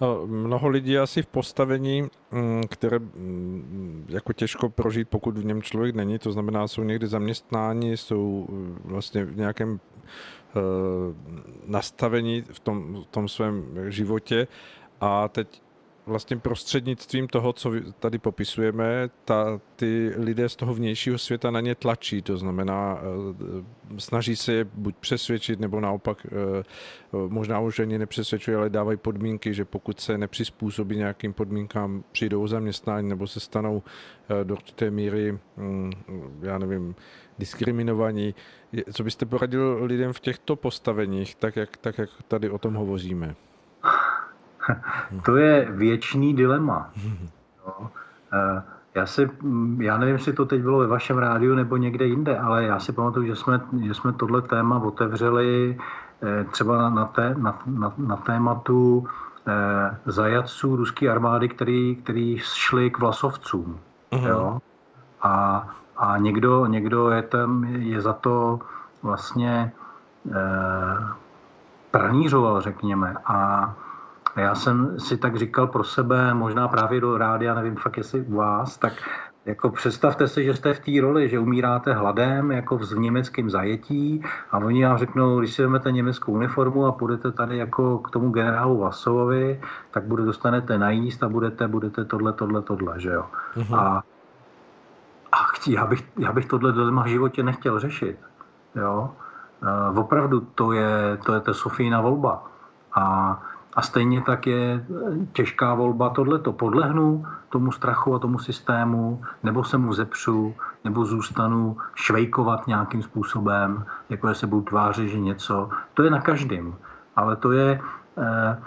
S1: No, mnoho lidí asi v postavení, mm, které mm, jako těžko prožít, pokud v něm člověk není. To znamená, jsou někdy zaměstnáni, jsou mm, vlastně v nějakém eh, nastavení v tom, v tom svém životě a teď vlastně prostřednictvím toho, co tady popisujeme, ta, ty lidé z toho vnějšího světa na ně tlačí. To znamená, eh, snaží se je buď přesvědčit, nebo naopak eh, možná už ani nepřesvědčují, ale dávají podmínky, že pokud se nepřizpůsobí nějakým podmínkám, přijdou zaměstnání nebo se stanou do určité míry, hm, já nevím, diskriminovaní. Co byste poradil lidem v těchto postaveních, tak jak, tak jak tady o tom hovoříme?
S2: To je věčný dilema. No. Já si, já nevím, jestli to teď bylo ve vašem rádiu nebo někde jinde, ale já si pamatuju, že jsme, že jsme tohle téma otevřeli eh, třeba na, té, na, na, na tématu eh, zajatců ruské armády, který, který šli k vlasovcům. Uh-huh. Jo? A, a někdo, někdo je, tam, je za to vlastně eh, pranířoval, řekněme. A já jsem si tak říkal pro sebe, možná právě do rádia, nevím fakt, jestli u vás, tak jako představte si, že jste v té roli, že umíráte hladem, jako v německém zajetí a oni vám řeknou, když si vezmete německou uniformu a půjdete tady jako k tomu generálu Vasovovi, tak bude, dostanete najíst a budete, budete tohle, tohle, tohle, že jo. Uh-huh. A, a já, bych, já bych tohle dilema v životě nechtěl řešit, jo. Uh, opravdu to je, to je ta Sofína volba. A a stejně tak je těžká volba tohleto. Podlehnu tomu strachu a tomu systému, nebo se mu zepřu, nebo zůstanu švejkovat nějakým způsobem, jako se budu tvářit, že něco. To je na každém. Ale to je eh,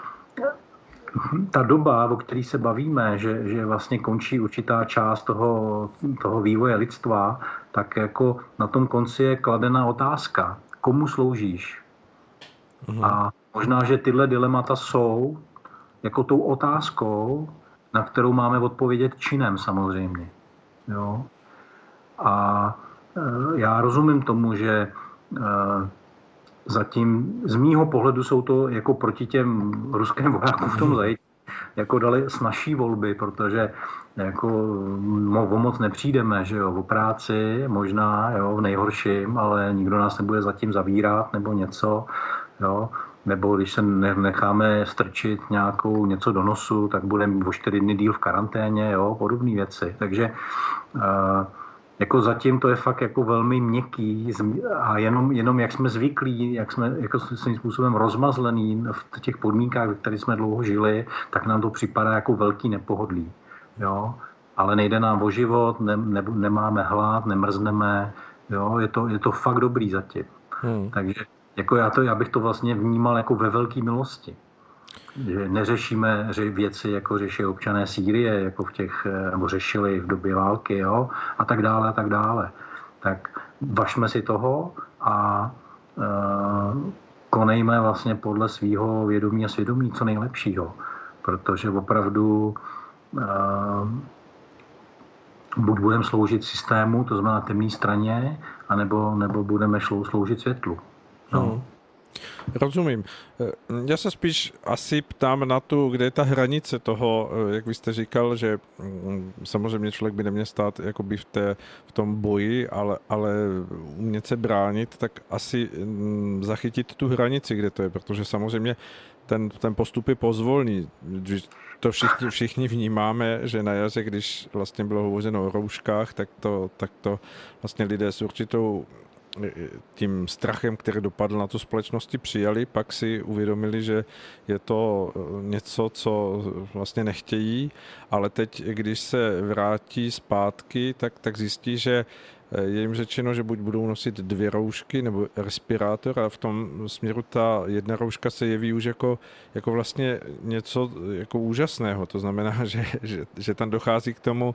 S2: ta doba, o které se bavíme, že, že vlastně končí určitá část toho, toho vývoje lidstva, tak jako na tom konci je kladená otázka, komu sloužíš? Mhm. A Možná, že tyhle dilemata jsou jako tou otázkou, na kterou máme odpovědět činem samozřejmě. Jo? A e, já rozumím tomu, že e, zatím z mýho pohledu jsou to jako proti těm ruským vojákům v tom zajetí jako dali snažší volby, protože jako o moc nepřijdeme, že jo, o práci možná, jo, v nejhorším, ale nikdo nás nebude zatím zavírat nebo něco, jo nebo když se necháme strčit nějakou něco do nosu, tak budeme o čtyři dny díl v karanténě, jo, podobné věci. Takže jako zatím to je fakt jako velmi měkký a jenom, jenom jak jsme zvyklí, jak jsme jako svým způsobem rozmazlený v těch podmínkách, ve kterých jsme dlouho žili, tak nám to připadá jako velký nepohodlí. Jo? Ale nejde nám o život, ne, ne, nemáme hlad, nemrzneme, jo? Je, to, je to fakt dobrý zatím. Hmm. Takže jako já, to, já bych to vlastně vnímal jako ve velké milosti. Že neřešíme věci, jako řeší občané Sýrie, jako v těch, eh, nebo řešili v době války, jo, a tak dále, a tak dále. Tak vašme si toho a uh, konejme vlastně podle svého vědomí a svědomí co nejlepšího. Protože opravdu uh, buď budeme sloužit systému, to znamená temné straně, anebo, nebo budeme sloužit světlu. No. Hmm.
S1: Rozumím. Já se spíš asi ptám na tu, kde je ta hranice toho, jak vy jste říkal, že mm, samozřejmě člověk by neměl stát jakoby v, té, v tom boji, ale, ale umět se bránit, tak asi mm, zachytit tu hranici, kde to je, protože samozřejmě ten, ten postup je pozvolný. To všichni, všichni vnímáme, že na jaře, když vlastně bylo hovořeno o rouškách, tak to, tak to vlastně lidé s určitou tím strachem, který dopadl na tu společnosti, přijali, pak si uvědomili, že je to eh, něco, co vlastně nechtějí, ale teď, když se vrátí zpátky, tak, tak zjistí, že eh, je jim řečeno, že buď budou nosit dvě roušky nebo respirátor a v tom směru ta jedna rouška se jeví už jako, jako vlastně něco jako úžasného. To znamená, že, že, že tam dochází k tomu,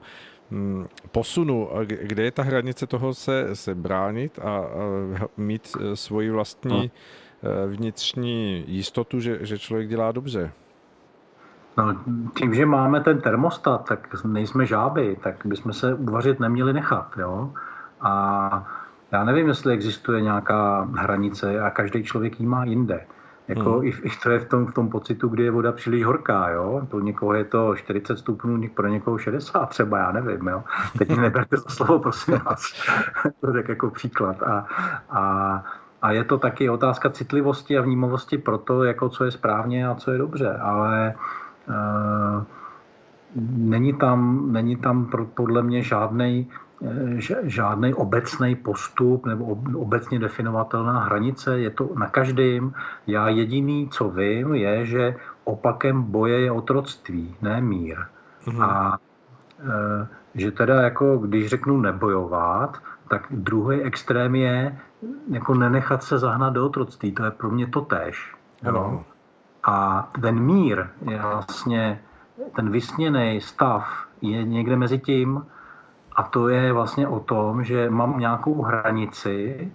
S1: posunu, kde je ta hranice toho se, se bránit a, a mít e, svoji vlastní no. vnitřní jistotu, že, že člověk dělá dobře?
S2: No, tím, že máme ten termostat, tak nejsme žáby, tak bychom se uvařit neměli nechat. Jo? A já nevím, jestli existuje nějaká hranice a každý člověk ji má jinde. Jako hmm. i, i to je v tom, v tom pocitu, kdy je voda příliš horká, jo. Pro někoho je to 40 stupňů, pro někoho 60 třeba, já nevím, jo. Teď mi neberte za slovo, prosím vás. to tak jako příklad. A, a, a je to taky otázka citlivosti a vnímavosti pro to, jako co je správně a co je dobře. Ale uh, není tam, není tam podle mě žádný žádný obecný postup nebo obecně definovatelná hranice, je to na každém. Já jediný, co vím, je, že opakem boje je otroctví, ne mír. Mm-hmm. A e, že teda jako, když řeknu nebojovat, tak druhý extrém je jako nenechat se zahnat do otroctví. To je pro mě to tež. No. A ten mír je vlastně, ten vysněný stav je někde mezi tím, a to je vlastně o tom, že mám nějakou hranici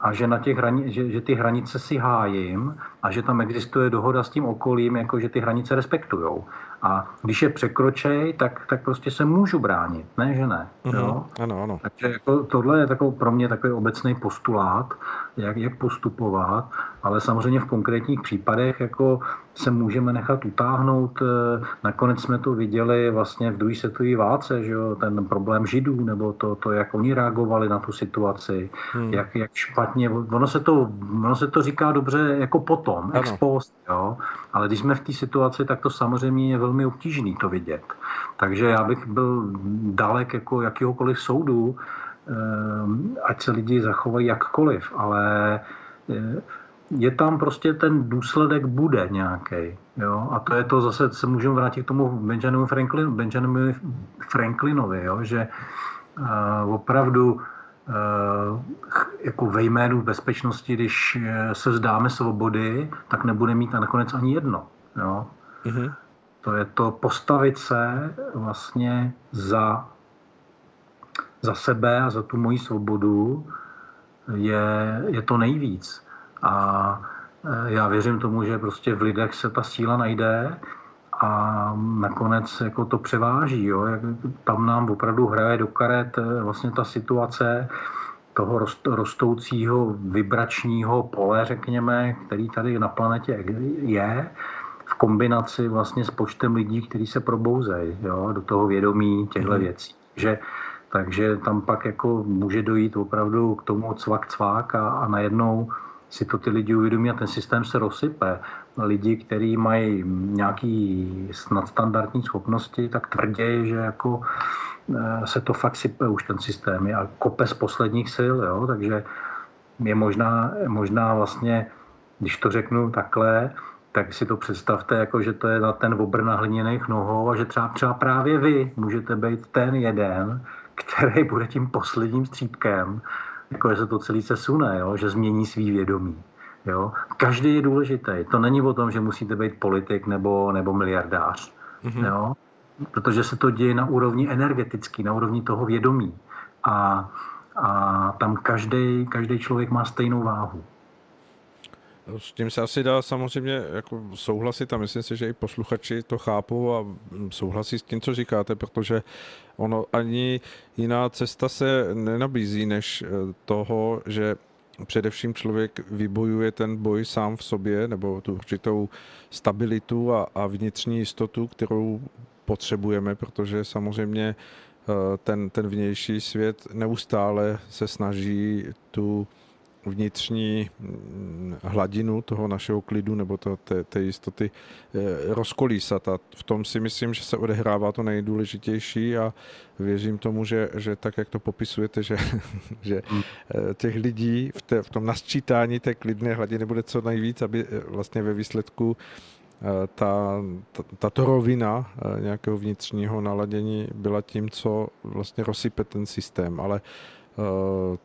S2: a že, na těch hrani- že, že ty hranice si hájím a že tam existuje dohoda s tím okolím, jako že ty hranice respektujou. A když je překročej, tak, tak prostě se můžu bránit, ne, že ne.
S1: Mm-hmm. Jo? Ano, ano.
S2: Takže jako tohle je takový, pro mě takový obecný postulát, jak, jak postupovat, ale samozřejmě v konkrétních případech jako se můžeme nechat utáhnout. Eh, nakonec jsme to viděli vlastně v druhé světové válce, že jo, ten problém židů, nebo to, to, jak oni reagovali na tu situaci, hmm. jak, jak špatně, ono se, to, ono se to říká dobře jako potom, ex post, jo, ale když jsme v té situaci, tak to samozřejmě je velmi obtížné to vidět. Takže já bych byl dalek jako jakýhokoliv soudu, eh, ať se lidi zachovají jakkoliv, ale eh, je tam prostě ten důsledek bude nějaký. Jo? A to je to zase, se můžeme vrátit k tomu Benjaminu, Franklin, Benjaminu Franklinovi, jo? že uh, opravdu jako ve jménu bezpečnosti, když se vzdáme svobody, tak nebude mít nakonec ani jedno. Jo? Mm-hmm. To je to postavit se vlastně za, za sebe a za tu moji svobodu je, je to nejvíc. A e, já věřím tomu, že prostě v lidech se ta síla najde a nakonec jako to převáží. Jo? Jak tam nám opravdu hraje do karet e, vlastně ta situace toho rostoucího vibračního pole, řekněme, který tady na planetě je, v kombinaci vlastně s počtem lidí, kteří se probouzejí do toho vědomí těchto mm. věcí. Že, takže tam pak jako může dojít opravdu k tomu cvak cvak a, a najednou si to ty lidi uvědomí a ten systém se rozsype. Lidi, kteří mají nějaký nadstandardní schopnosti, tak tvrdě, že jako eh, se to fakt sype už ten systém a kope z posledních sil, jo? takže je možná, možná vlastně, když to řeknu takhle, tak si to představte, jako že to je na ten obr na hliněných nohou a že třeba, třeba právě vy můžete být ten jeden, který bude tím posledním střípkem jako že se to celý se sune, jo? že změní svý vědomí. Jo? Každý je důležitý. To není o tom, že musíte být politik nebo, nebo miliardář. Mm-hmm. Jo? Protože se to děje na úrovni energetický, na úrovni toho vědomí. A, a tam každý, každý člověk má stejnou váhu.
S1: S tím se asi dá samozřejmě jako souhlasit a myslím si, že i posluchači to chápou a souhlasí s tím, co říkáte, protože ono ani jiná cesta se nenabízí než eh, toho, že především člověk vybojuje ten boj sám v sobě nebo tu určitou stabilitu a, a vnitřní jistotu, kterou potřebujeme, protože samozřejmě eh, ten, ten vnější svět neustále se snaží tu vnitřní mm, hladinu toho našeho klidu nebo to, té, té jistoty eh, rozkolísat. A v tom si myslím, že se odehrává to nejdůležitější a věřím tomu, že, že tak, jak to popisujete, že, že hmm. eh, těch lidí v, té, v tom nasčítání té klidné hladiny bude co nejvíc, aby eh, vlastně ve výsledku ta, ta, tato rovina nějakého vnitřního naladění byla tím, co vlastně rozsype ten systém. Ale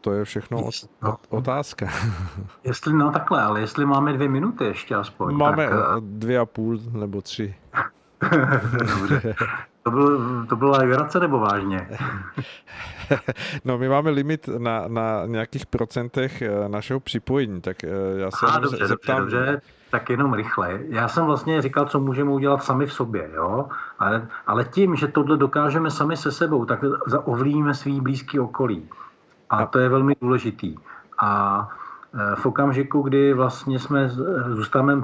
S1: to je všechno no. otázka.
S2: Jestli, no takhle, ale jestli máme dvě minuty ještě aspoň.
S1: Máme tak, eh, dvě a půl nebo tři.
S2: Dobře. To, byl, to byla legrace nebo vážně?
S1: no my máme limit na, na nějakých procentech eh, našeho připojení, tak já se Aha,
S2: dobře, zeptám... Dobře, dobře, tak jenom rychle. Já jsem vlastně říkal, co můžeme udělat sami v sobě, jo? Ale, ale tím, že tohle dokážeme sami se sebou, tak ovlivníme svý blízký okolí. A to je velmi důležitý. A e, v okamžiku, kdy vlastně jsme zůstáváme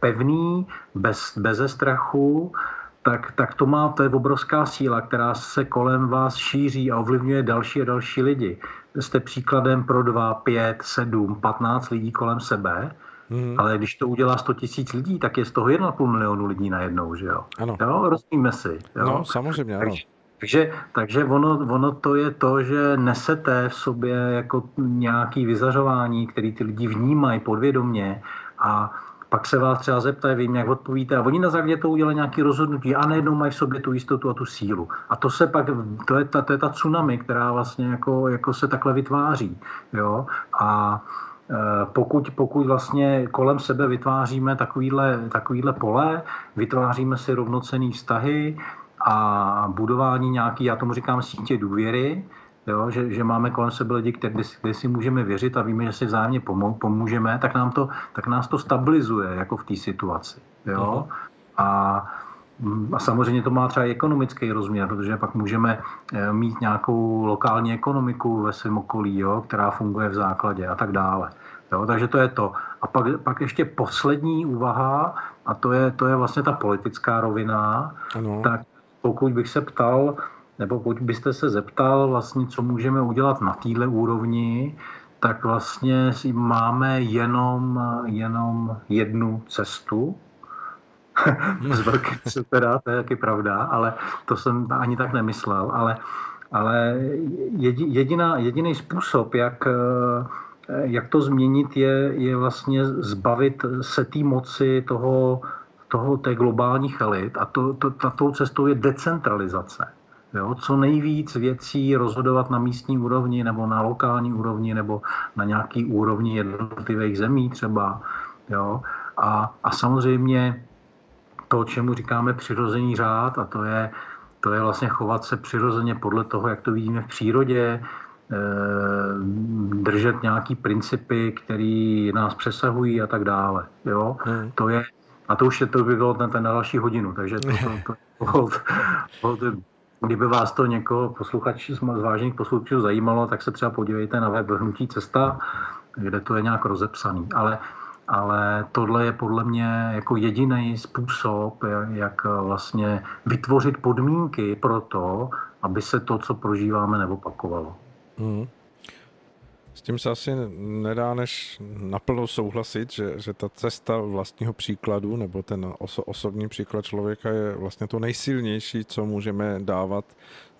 S2: pevný, bez, bez strachu, tak, tak to má, to je obrovská síla, která se kolem vás šíří a ovlivňuje další a další lidi. Jste příkladem pro dva, pět, sedm, patnáct lidí kolem sebe Mm. Ale když to udělá 100 tisíc lidí, tak je z toho 1,5 milionu lidí najednou, že jo?
S1: Ano.
S2: Jo, rozumíme si. Jo?
S1: No, samozřejmě, ano.
S2: Takže, takže, takže ono, ono to je to, že nesete v sobě jako nějaký vyzařování, který ty lidi vnímají podvědomně a pak se vás třeba zeptají, vím, jak odpovíte, a oni na základě to udělají nějaké rozhodnutí a najednou mají v sobě tu jistotu a tu sílu. A to se pak, to je ta, to je ta tsunami, která vlastně jako, jako se takhle vytváří. Jo? A e, pokud, pokud vlastně kolem sebe vytváříme takovýhle, takovýhle pole, vytváříme si rovnocený vztahy a budování nějaký, já tomu říkám sítě důvěry, jo, že, že máme kolem sebe lidi, kde, kde si můžeme věřit a víme, že si vzájemně pomůžeme, tak, nám to, tak nás to stabilizuje jako v té situaci. Jo? A, a samozřejmě to má třeba i ekonomický rozměr, protože pak můžeme eh, mít nějakou lokální ekonomiku ve svém okolí, jo, která funguje v základě a tak dále. Jo, takže to je to. A pak, pak ještě poslední úvaha, a to je, to je vlastně ta politická rovina, ano. tak pokud bych se ptal, nebo pokud byste se zeptal vlastně, co můžeme udělat na téhle úrovni, tak vlastně máme jenom, jenom jednu cestu. Z velké teda, to je taky pravda, ale to jsem ani tak nemyslel. Ale, ale jediná, jediný způsob, jak, jak to změnit, je, je vlastně zbavit se té moci toho, toho té globální chalit a to, to, tou cestou je decentralizace. Jo, co nejvíc věcí rozhodovat na místní úrovni nebo na lokální úrovni nebo na nějaký úrovni jednotlivých zemí třeba. Jo. A, a samozřejmě to, čemu říkáme přirozený řád, a to je, to je vlastně chovat se přirozeně podle toho, jak to vidíme v přírodě, eh, držet nějaký principy, které nás přesahují a tak dále. Jo? Hmm. To je, a to už je, to by bylo ten, ten na další hodinu, takže to, to, to, to, to, to Kdyby vás to někoho posluchač z vážných posluchačů zajímalo, tak se třeba podívejte na web Hnutí cesta, kde to je nějak rozepsaný. Ale, ale tohle je podle mě jako jediný způsob, jak vlastně vytvořit podmínky pro to, aby se to, co prožíváme, neopakovalo. Mm.
S1: S tím se asi nedá než naplno souhlasit, že, že ta cesta vlastního příkladu nebo ten oso, osobní příklad člověka je vlastně to nejsilnější, co můžeme dávat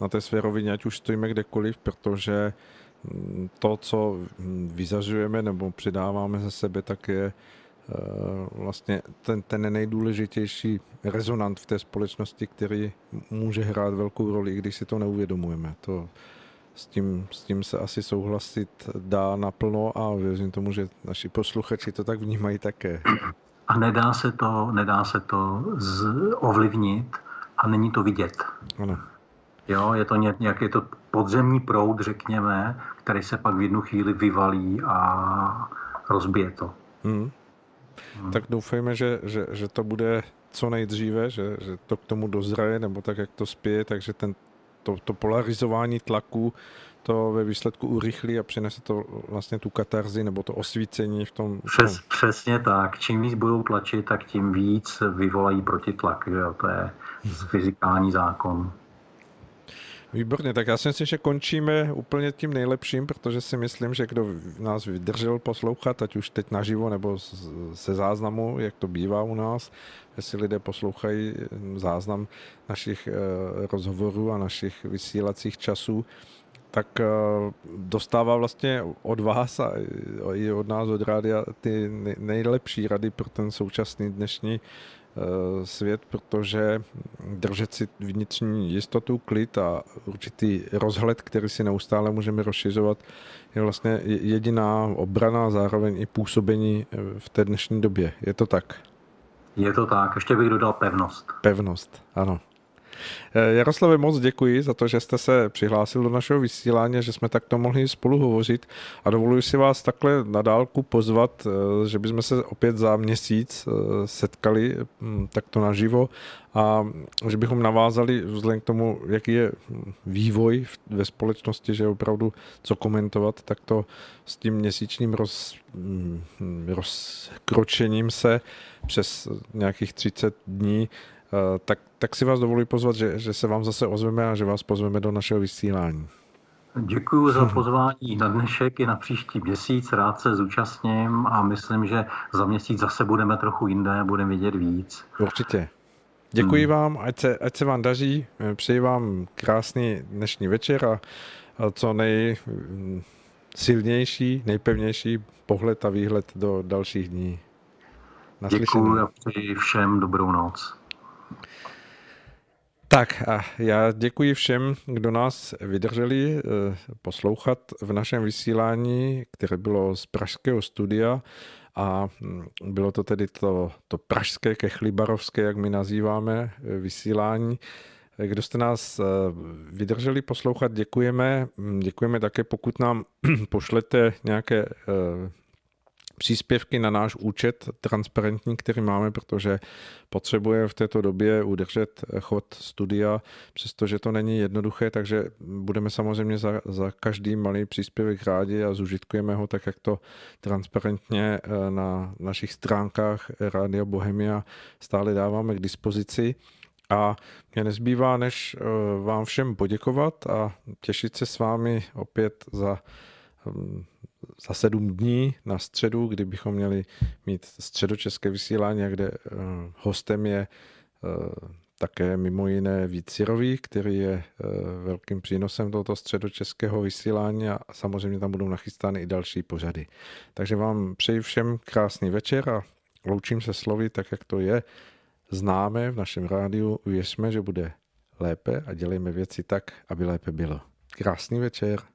S1: na té své rovině, ať už stojíme kdekoliv, protože to, co vyzařujeme nebo přidáváme ze sebe, tak je eh, vlastně ten, ten nejdůležitější rezonant v té společnosti, který může hrát velkou roli, i když si to neuvědomujeme. To, s tím, s tím se asi souhlasit dá naplno a věřím tomu, že naši posluchači to tak vnímají také.
S2: A nedá se to, nedá se to z, ovlivnit a není to vidět. Ano. Jo, je to nějak, je to podzemní proud, řekněme, který se pak v jednu chvíli vyvalí a rozbije to. Hmm.
S1: Hmm. Tak doufejme, že, že, že to bude co nejdříve, že, že to k tomu dozraje, nebo tak, jak to spěje, takže ten to, to polarizování tlaku to ve výsledku urychlí a přinese to vlastně tu katarzi nebo to osvícení v tom.
S2: Přes, přesně tak. Čím víc budou tlačit, tak tím víc vyvolají protitlak. Že? To je fyzikální zákon.
S1: Výborně, tak já si myslím, že končíme úplně tím nejlepším, protože si myslím, že kdo nás vydržel poslouchat, ať už teď naživo nebo se záznamu, jak to bývá u nás, jestli lidé poslouchají záznam našich eh, rozhovorů a našich vysílacích časů, tak eh, dostává vlastně od vás a i od nás, od rádia, ty nejlepší rady pro ten současný dnešní Eh, svět, protože držet si vnitřní jistotu, klid a určitý rozhled, který si neustále můžeme rozšiřovat, je vlastně jediná obrana a zároveň i působení eh, v té dnešní době. Je to tak?
S2: Je to tak. Ještě bych dodal pevnost.
S1: Pevnost, ano. Eh, Jaroslave, moc děkuji za to, že jste se přihlásil do našeho vysílání, že jsme takto mohli spolu hovořit. A dovoluji si vás takhle na dálku pozvat, eh, že bychom se opět za měsíc eh, setkali hm, takto naživo a že bychom navázali vzhledem k tomu, jaký je vývoj ve společnosti, že opravdu co komentovat, tak to s tím měsíčním roz, hm, rozkročením se přes nějakých 30 dní tak, tak si vás dovoluji pozvat, že, že se vám zase ozveme a že vás pozveme do našeho vysílání.
S2: Děkuji za pozvání na dnešek i na příští měsíc. Rád se zúčastním a myslím, že za měsíc zase budeme trochu jinde, budeme vidět víc.
S1: Určitě. Děkuji hmm. vám, ať se, ať se vám daří. Přeji vám krásný dnešní večer a, a co nejsilnější, nejpevnější pohled a výhled do dalších dní.
S2: Děkuji a přeji všem dobrou noc.
S1: Tak a já děkuji všem, kdo nás vydrželi eh, poslouchat v našem vysílání, které bylo z Pražského studia a hm, bylo to tedy to, to pražské kechlibarovské, jak my nazýváme, eh, vysílání. Kdo jste nás eh, vydrželi poslouchat, děkujeme. Hm, děkujeme také, pokud nám pošlete nějaké příspěvky na náš účet transparentní, který máme, protože potřebuje v této době udržet chod studia, přestože to není jednoduché, takže budeme samozřejmě za, za každý malý příspěvek rádi a zužitkujeme ho tak, jak to transparentně eh, na našich stránkách Rádia Bohemia stále dáváme k dispozici. A mě nezbývá, než eh, vám všem poděkovat a těšit se s vámi opět za hm, za sedm dní na středu, kdy bychom měli mít středočeské vysílání, kde eh, hostem je eh, také mimo jiné Vícirový, který je eh, velkým přínosem tohoto středočeského vysílání a samozřejmě tam budou nachystány i další pořady. Takže vám přeji všem krásný večer a loučím se slovy tak, jak to je. Známe v našem rádiu, věřme, že bude lépe a dělejme věci tak, aby lépe bylo. Krásný večer.